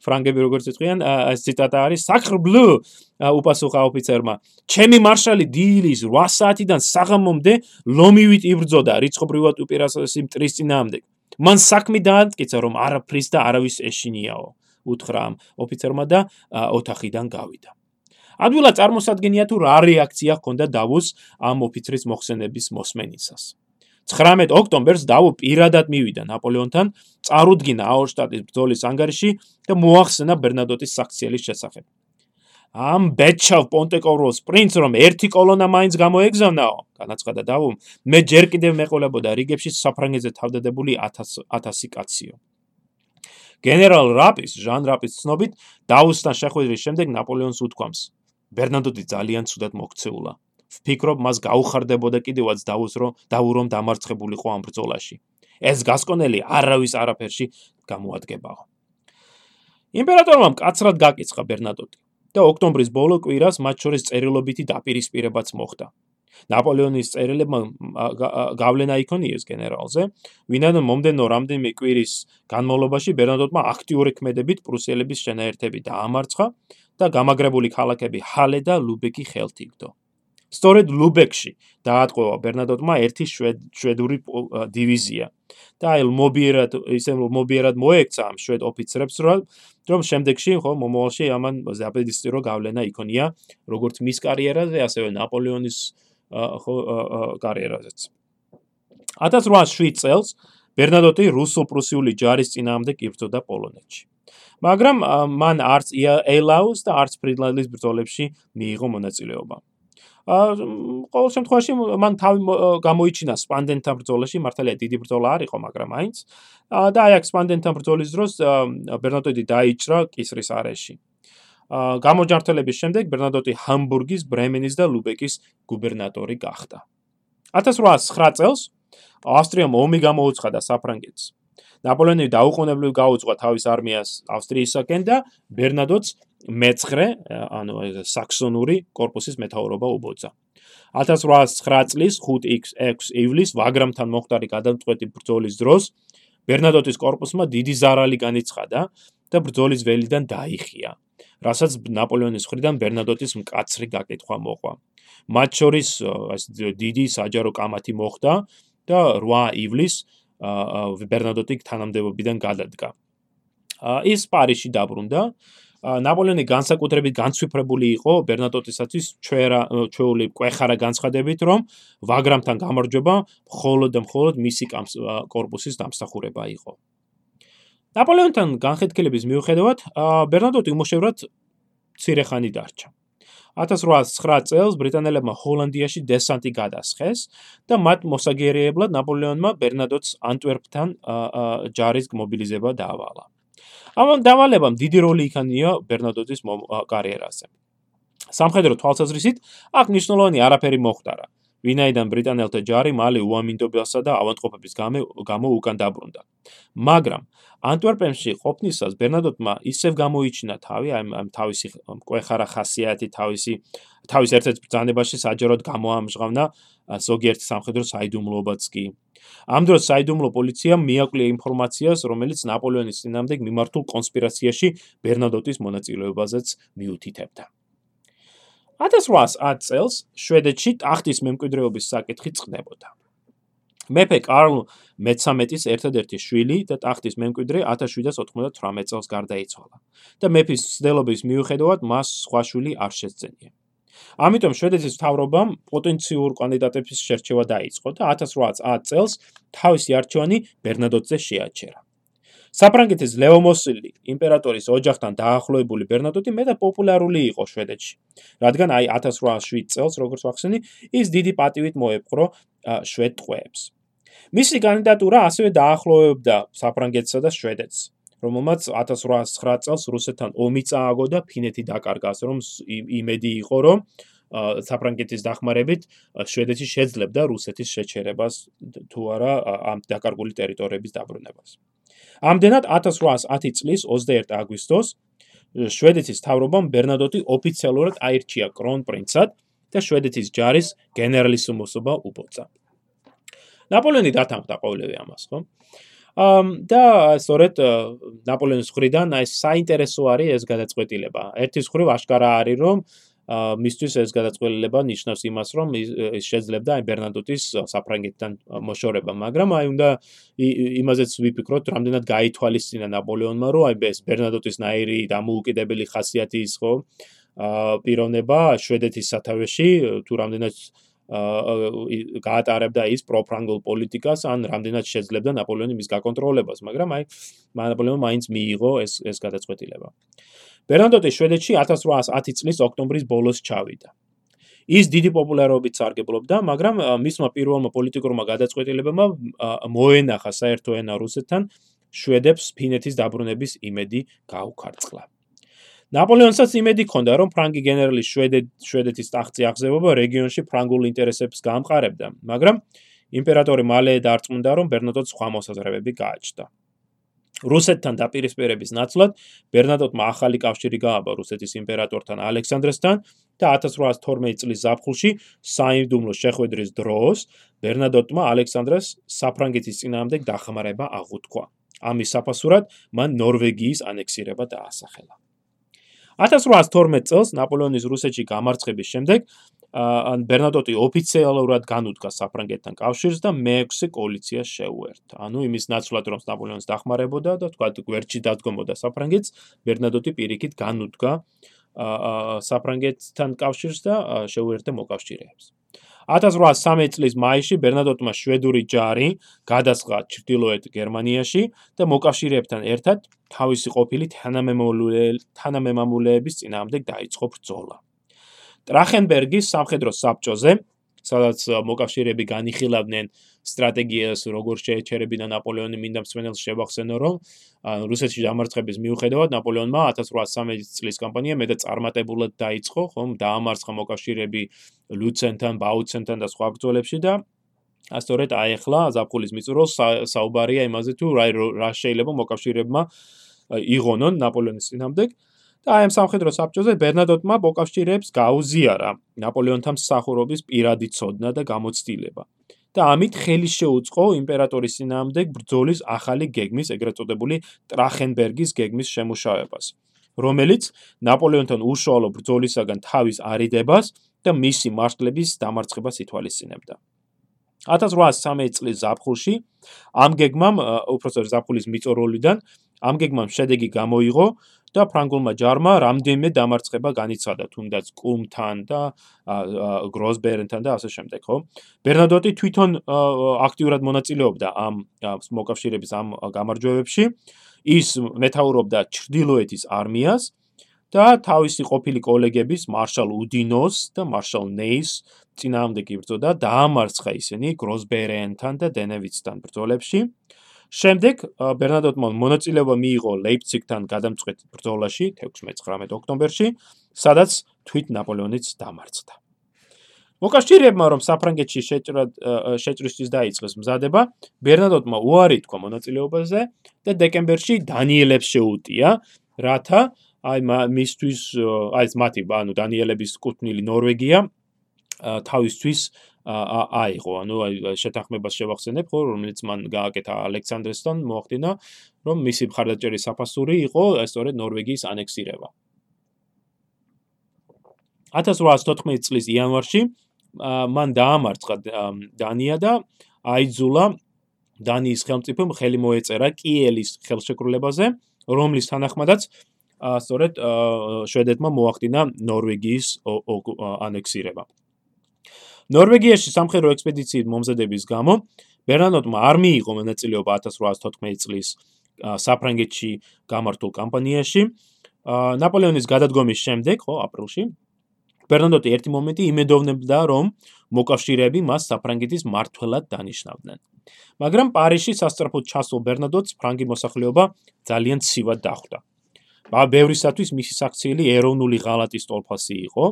ფრანგები როგორც იტყვიან, ეს ციტატა არის sacre-bleu, უპასუხა ოფიცერმა. ჩემი მარშალი დილის 8 საათიდან საღამომდე ლომივით იბრძოდა რიცხობრივად უპირასესი მტრის წინააღმდეგ. მან საქმე დაანტკიცა, რომ არაფრის და არავის ეშინიაო, უთხრა ოფიცერმა და ოთახიდან გავიდა. ადვილად წარმოსადგენია თუ რა რეაქცია ჰქონდა დავუს ამ ოფიცრის მოხსენების მოსმენისას. 19 ოქტომბერს დავუ პირადად მივიდა ნაპოლეონთან, წარუდგინა აუშტატის ბრძოლის ანგარიში და მოახსენა ბერნადოტის საქციელის შესახებ. ამ ბეჩავ პონტეკოროს პრინც რომ ერთი კოლონა მაინც გამოეგზავნაო, განაცხადა დავუ, მე ჯერ კიდევ მეყოლებოდა რიგებში საფრანგეთზე თავდადებული 1000 1000 კაციო. გენერალ რაპის, ჟან რაპის ცნობით, დაუსთან შეხვედრის შემდეგ ნაპოლეონს უთქვამს: ბერნადოტი ძალიან ცუდად მოქცეულა. ვფიქრობ, მას გაუხარდებოდა კიდევაც დაუს რომ დაურომ დამარცხებულიყო ამ ბრძოლაში. ეს გასკონელი არავის არაფერში გამოადგებაო. იმპერატორმა მკაცრად გაკიცხა ბერნადოტი. და ოქტომბრის ბოლო კვირას მათ შორის წერილობითი დაპირისპირებაც მოხდა. ნაპოლეონის წერილებმა გავლენა იქონიეს გენერალზე, ვინაიდან მომდენო რამდენიმე კვირის განმავლობაში ბერნადოტმა აქტიური ქმედებით პრუსიელების შენაერთები დაამარცხა და გამაგრებული ქალაქები ჰალე და ლუბეკი ხელთ იგდო. სწორედ ლუბეკში დაატყვა ბერნადოტმა ერთი შვედური დივიზია. და აი მობიერად ისე მობიერად მოექცა ამ შვედ ოფიცრებს რომ შემდეგში ხო მომავალში ამან ზაპედისტირო გავლენა იქონია როგორც მის კარიერაზე ასევე ნაპოლეონის ხო კარიერაზეც. 1807 წელს ბერნადოტი რუსო-პრუსიული ჯარის წინააღმდეგ იბრძოდა პოლონეთში. მაგრამ მან არც ეილაუს და არც ფრიდლანდის ბრძოლებში მიიღო მონაწილეობა ყოველ შემთხვევაში მან თავი გამოიჩინა სპანდენთან ბრძოლაში, მართალია დიდი ბრძოლა არ იყო, მაგრამ აინც და აი აქ სპანდენთან ბრძოლის დროს ბერნადოტი დაიჭრა კისრის არეში. გამოჯანმრთელების შემდეგ ბერნადოტი ჰამბურგის, ბრემენის და ლუბეკის გუბერნატორი გახდა. 1809 წელს ავსტრიამ ომი გამოუცხადა საფრანგეთს. ნაპოლეონი დაუყოვნებლივ გაუძღვა თავის არმიას ავსტრიისაკენ და ბერნადოტს მეცხრე, ანუ საქსონური корпуსის მეთაურობა უბოძა. 1809 წლის 5-6 ივლისს ვაგრამთან მოხდარი გადამწყვეტი ბრძოლის დროს ბერნადოტის корпуსმა დიდი ზარალი განიცხადა და ბრძოლის ველიდან დაიხია, რასაც ნაპოლეონის მხრიდან ბერნადოტის მკაცრი გაკითხვა მოყვა. მათ შორის ეს დიდი საჯარო კამათი მოხდა და 8 ივლისს ბერნადოტი თანამდებობიდან გადადგა. ის პარიზში დაბრუნდა ნაპოლეონი განსაკუთრებით განცვიფრებული იყო ბერნატოტისათვის ჩვერა ჩვეული ყვეხარა განცხადებით რომ ვაგრამთან გამარჯვება მხოლოდ მხოლოდ მისი კორპუსის დამსახურება იყო ნაპოლეონთან განხეთქილების მიუხედავად ბერნატოტი უმოშევრად ცირეხანი დარჩა 1809 წელს ბრიტანელებმა ჰოლანდიაში დესანტი გადასხეს და მათ მოსაგერიებლად ნაპოლეონმა ბერნადოტს ანტვერპთან ჯარის მობილიზება დაავალა. ამ დავალებამ დიდი როლი იქონია ბერნადოტის კარიერაზე. სამხედრო თვალსაზრისით, აქ ნიშნულოვანი არაფერი მოხდარა. ვინაიდან ბრიტანელთა ჯარი მალე უამინდობასა და ავადმყოფობის გამო უკან დაბრუნდა. მაგრამ ანტვერპენში ყოფნისას ბერნადოტმა ისევ გამოიჩინა თავი, ამ თავისი ყვეხარა ხასიათი, თავისი თავის ერთ-ერთ ბრძანებაში საჯაროდ გამოამჟღავნა ზოგიერთ სამხედრო საიდუმლოებაც კი. ამ დროს საიდუმლო პოლიციამ მიაკვლიე ინფორმაციას, რომელიც ნაპოლეონის წინამდებ მიმართულ კონსპირაციაში ბერნადოტის მონაწილეობაზეც მიუთითებდა. 1810 წელს შვედეთში ტახტის მემკვიდრეობის საკითხი წყდებოდა. მეფე კარლ მე-13-ის ერთადერთი შვილი და ტახტის მემკვიდრე 1798 წელს გარდაიცვალა და მეფის ცდელობის მიუხედავად მას სხვა შვილი არ შესძენია. ამიტომ შვედეთის მთავრობამ პოტენციურ კანდიდატების შერჩევა დაიწყო და 1810 წელს თავისი არჩევანი ბერნადოტზე შეაჩერა. საფრანგეთის ლეომოსილი იმპერატორის ოჯახთან დაახლოებული ბერნადოტი მეტად პოპულარული იყო შვედეთში. რადგან აი 1807 წელს, როგორც ვახსენე, ის დიდი პატივით მოეპყრო შვედ ტყვეებს. მისი კანდიდატურა ასევე დაახლოებდა საფრანგეთსა და შვედეთს, რომელმაც 1809 წელს რუსეთთან ომი წააგო და ფინეთი დაკარგა, ასე რომ იმედი იყო, რომ საფრანგეთის დახმარებით შვედეთი შეძლებდა რუსეთის შეჩერებას თუ არა ამ დაკარგული ტერიტორიების დაბრუნებას. ამდენად 1810 წლის 21 აგვისტოს შვედეთის თავრობამ ბერნადოტი ოფიციალურად აირჩია კრონპრინცად და შვედეთის ჯარის გენერალისიმუსობა უბოცა. ნაპოლეონი დათანხმდა ყოველივე ამას, ხო? ამ და სწორედ ნაპოლეონის ხრიდან აი საინტერესო არის ეს გადაწყვეტილება. ერთის ხრივ აშკარა არის, რომ მისთვის ეს გადაწყვეტილება ნიშნავს იმას, რომ ის შეძლებდა აი ბერნადოტის საფრანგეთთან მოშორება, მაგრამ აი უნდა იმაზეც ვიფიქროთ, რამდენად გაითვალისწინა ნაპოლეონმა, რომ აი ეს ბერნადოტის ნაირი დამოუკიდებელი ხასიათი ის ხო აა პიროვნება შვედეთის სათავეში თუ რამდენად გაატარებდა ის პროფრანგულ პოლიტიკას, ან რამდენად შეძლებდა ნაპოლეონი მის გაკონტროლებას, მაგრამ აი ნაპოლეონმა მაინც მიიღო ეს ეს გადაწყვეტილება. ბერნადოტი შვედეთში 1810 წლის ოქტომბრის ბოლოს ჩავიდა. ის დიდი პოპულარობით სარგებლობდა, მაგრამ მისმა პირველმა პოლიტიკურმა გადაწყვეტილებამ მოენახა საერთო ენა რუსეთთან შვედებს ფინეთის დაბრუნების იმედი გაუქარწყლა. ნაპოლეონსაც იმედი ჰქონდა, რომ ფრანგი გენერალი შვედეთ შვედეთის ტახტზე აღზევება რეგიონში ფრანგულ ინტერესებს გაამყარებდა, მაგრამ იმპერატორი მალე დარწმუნდა, რომ ბერნადოტს სხვა მოსაზრებები გააჩნდა. რუსეთთან დაპირისპირების ნაცვლად ბერნადოტმა ახალი კავშირი გააბა რუსეთის იმპერატორთან ალექსანდრესთან და 1812 წლის ზაფხულში საიმდუმლო შეხვედრის დროს ბერნადოტმა ალექსანდრეს საფრანგეთის წინააღმდეგ დახმარება აღუთქვა. ამის საფასურად მან ნორვეგიის ანექსირება დაასახელა. 1812 წელს ნაპოლეონის რუსეთში გამარცხების შემდეგ ან ბერნადოტი ოფიციალურად განუდგა საფრანგეთთან კავშირს და მე-6 კოალიციას შეუერთდა. ანუ იმის ნაცვლად რომ ნაპოლეონს დახმარებოდა და თქვა გვერდში დადგომოდა საფრანგეთს, ბერნადოტი პირიქით განუდგა საფრანგეთთან კავშირს და შეუერთდა მოკავშირეებს. 1813 წლის მაისში ბერნადოტმა შვედური ჯარი გადასყა ჩრდილოეთ გერმანიაში და მოკავშირეებთან ერთად თავისი ყოფილი თანამემამულეების წინააღმდეგ დაიწყო ბრძოლა. ტრახენბერგის სამხედრო საბჭოზე, სადაც მოკავშირეები განიხილავდნენ სტრატეგიას, როგორ შეეჩერებინა ნაპოლეონი მინდა მსვენელს შევახსენო, რომ რუსეთში დამარცხების მიუხედავად ნაპოლეონმა 1813 წლის კამპანია მეტად წარმატებულად დაიწყო, ხომ, დაამარცხა მოკავშირეები ლუცენთან, ბაუცენთან და სხვა ბრძოლებში და ასწორედ აეხლა ზაფხულის მიწურულს საუბარია იმაზე თუ რა შეიძლება მოკავშირეებმა იღონონ ნაპოლეონის წინამდე და აი ამ სამხედრო საბჭოზე ბერნადოტმა მოკავშირეებს გაუზიარა ნაპოლეონთან მსახურობის პირადი ცოდნა და გამოცდილება. და ამით ხელი შეუწყო იმპერატორის ძინაამდეგ ბრძოლის ახალი გეგმის, ეგრეთ წოდებული ტრახენბერგის გეგმის შემუშავებას, რომელიც ნაპოლეონთან უშუალო ბრძოლისაგან თავის არიდებას და მისი მარშლების დამარცხებას ითვალისწინებდა. 1813 წლის ზაფხულში ამ გეგმამ, უпроსტორ ზაფხულის მიწოროლიდან ამ გეგმამ შედეგი გამოიღო, და ფრანგულმა ჯარმა რამდენიმე დამარცხება განიცადა, თუნდაც კუმთან და გროსბერნთან და ასე შემდეგ, ხო? ბერნადოტი თვითონ აქტიურად მონაწილეობდა ამ მოკავშირეების ამ გამარჯვებებში. ის მეთაურობდა ჩრდილოეთის არმიას და თავისი ყოფილი კოლეგების მარშალ უდინოს და მარშალ ნეის წინააღმდეგ იბრძოდა, დაამარცხა ისინი გროსბერნთან და დენევიცთან ბრძოლებში. შემდეგ ბერნადოტმა მონაწილეობა მიიღო ლეიპციგთან გადამწყვეტ ბრძოლაში 16-19 ოქტომბერში, სადაც თვით ნაპოლეონიც დამარცხდა. მოკავშირეებმა რომ საფრანგეთში შეჭრა შეჭრისთვის დაიწყეს მზადება, ბერნადოტმა უარი თქვა მონაწილეობაზე და დეკემბერში დანიელებს შეუტია, რათა აი მისთვის აი მათი ანუ დანიელების კუთვნილი ნორვეგია თავისთვის აიღო, ანუ აი შეთანხმებას შევახსენებ, ხო, რომელიც მან გააკეთა ალექსანდრესთან, მოახდინა, რომ მისი მხარდაჭერის საფასური იყო სწორედ ნორვეგიის ანექსირება. 1814 წლის იანვარში მან დაამარცხა დანია და აიძულა დანიის ხელმწიფომ ხელი მოეწერა კიელის ხელშეკრულებაზე, რომლის თანახმადაც სწორედ შვედეთმა მოახდინა ნორვეგიის ანექსირება. ნორვეგიაში სამხედრო ექსპედიციით მომზადების გამო ბერნადოტმა არ მიიღო მონაწილეობა 1814 წლის საფრანგეთში გამართულ კამპანიაში. ნაპოლეონის გადადგომის შემდეგ, ხო, აპრილში ბერნადოტი ერთი მომენტი იმედოვნებდა, რომ მოკავშირეები მას საფრანგეთის მართველად დანიშნავდნენ. მაგრამ პარიზში სასწრაფოდ ჩასულ ბერნადოტს ფრანგი მოსახლეობა ძალიან ცივად დახვდა. ბევრისათვის მისი საქციელი ეროვნული ღალატის ტოლფასი იყო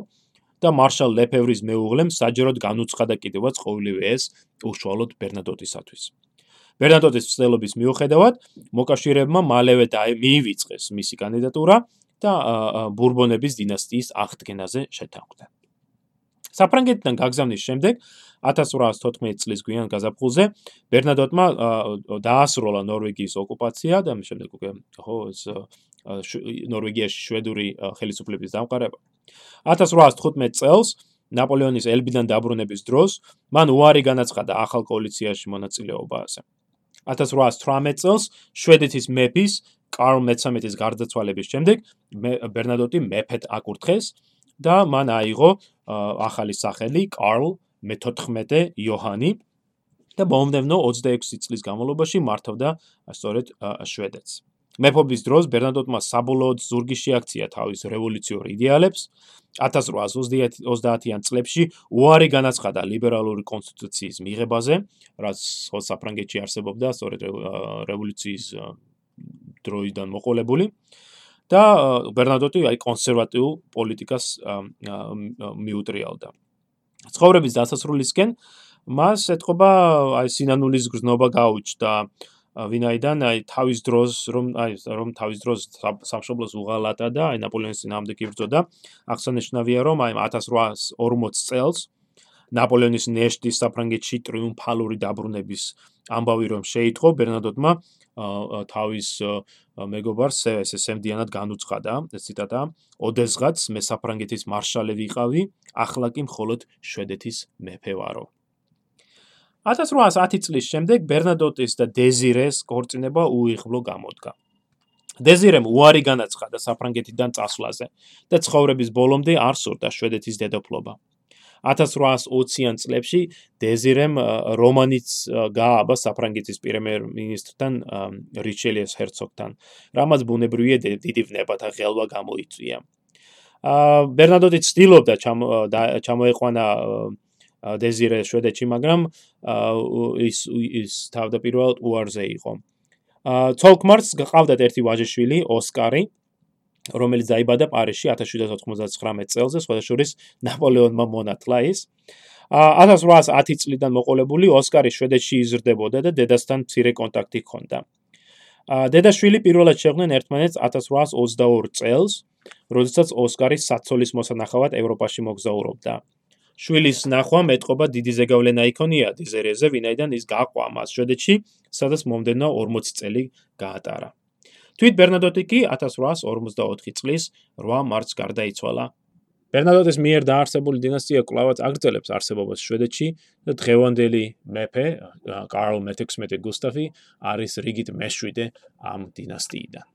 და მარშალ ლეფევრის მეუღლემ საჯეროდ განუცხადა კიდევაც ყოველივე ეს უშუალოდ ბერნადოტისათვის. ბერნადოტის ცდილობის მიუხედავად, მოკავშირეებმა მალევე მიივიწყეს მისი კანდიდატურა და ბურბონების დინასტიის აღდგენაზე შეთანხმდნენ. საფრანგეთიდან გაგზავნის შემდეგ 1814 წლის გვიან გაზაფხულზე ბერნადოტმა დაასრულა ნორვეგიის ოკუპაცია და მის შემდეგ უკვე ხო ეს ნორვეგიაში შვედური ხელისუფლების დამყარება. 1815 წელს ნაპოლეონის ელბიდან დაბრუნების დროს მან უარი განაცხადა ახალ კოალიციაში მონაწილეობაზე. 1818 წელს შვედეთის მეფის კარლ მე-13-ის გარდაცვალების შემდეგ ბერნადოტი მეფედ აკურთხეს და მან აიღო ახალი სახელი კარლ მე-14 იოჰანი და მომდევნო 26 წლის განმავლობაში მართავდა სწორედ შვედეთს. მეფობის დროს ბერნადოტმა საბოლოოდ ზურგი შეაქცია თავის რევოლუციურ იდეალებს. 1830-იან წლებში უარი განაცხადა ლიბერალური კონსტიტუციის მიღებაზე, რაც საფრანგეთში არსებობდა სწორედ რევოლუციის დროიდან მოყოლებული. და ბერნადოტი აი კონსერვატიულ პოლიტიკას მიუტრიალდა. ცხოვრების დასასრულისკენ მას ეთყობა აი სინანულის გზნობა გაუჩნდა ვინაიდან აი თავის დროს რომ აი რომ თავის დროს სამშობლოს უღალატა და აი ნაპოლეონის ძინავდა კიბრძოდა აღსანიშნავია რომ აი 1840 წელს ნაპოლეონის ნეშტის საფრანგეთში ტრიუმფალური დაბრუნების ამბავი რომ შეიტყო ბერნადოტმა თავის მეგობარს ეს ესემდიანად განუცხადა. ეს ციტატა ოდესღაც მე საფრანგეთის მარშალი ვიყავი ახლა კი მხოლოდ შვედეთის მეფე ვარო 1810 წლის შემდეგ ბერნადოტის და დეზირეს ქორწინება უიღბლო გამოდგა. დეზირემ უარი განაცხადა საფრანგეთიდან წასვლაზე და ცხოვრების ბოლომდე არ სურდა შვედეთის დედოფლობა. 1820-იან წლებში დეზირემ რომანიც გააბა საფრანგეთის პრემიერ-მინისტრთან რიშელიეს ჰერცოგთან, რამაც ბუნებრივია დიდი ვნებათა ღელვა გამოიწვია. აა ბერნადოტი ცდილობდა ჩამოეყვანა აა დეზირე შვედეთში, მაგრამ ის ის თავდაპირველად უარზე იყო. ცოლკმარს გყავდათ ერთი ვაჟიშვილი, ოსკარი, რომელიც დაიბადა პარიზში 1799 წელს, სხვადასხვა ნაპოლეონმა მონათლა ის. 1810 წლიდან მოყოლებული ოსკარი შვედეთში იზრდებოდა და დედასთან მცირე კონტაქტი ჰქონდა. დედაშვილი პირველად შეხვდნენ ერთმანეთს 1822 წელს, როდესაც ოსკარი საცოლის მოსანახავად ევროპაში მოგზაურობდა. შვილის ნახვა მეტყობა დიდი ზეგავლენა იქონია დიზერეზე, ვინაიდან ის გაყვა მას შვედეთში, სადაც მომდენო 40 წელი გაატარა. თვით ბერნადოტი კი 1854 წლის 8 მარტს გარდაიცვალა. ბერნადოტის მიერ დაარსებული დინასტია კლავაც აგრძელებს არსებობას შვედეთში და დღევანდელი მეფე კარლ მე-16 გუსტავი არის რიგით მეშვიდე ამ დინასტიიდან.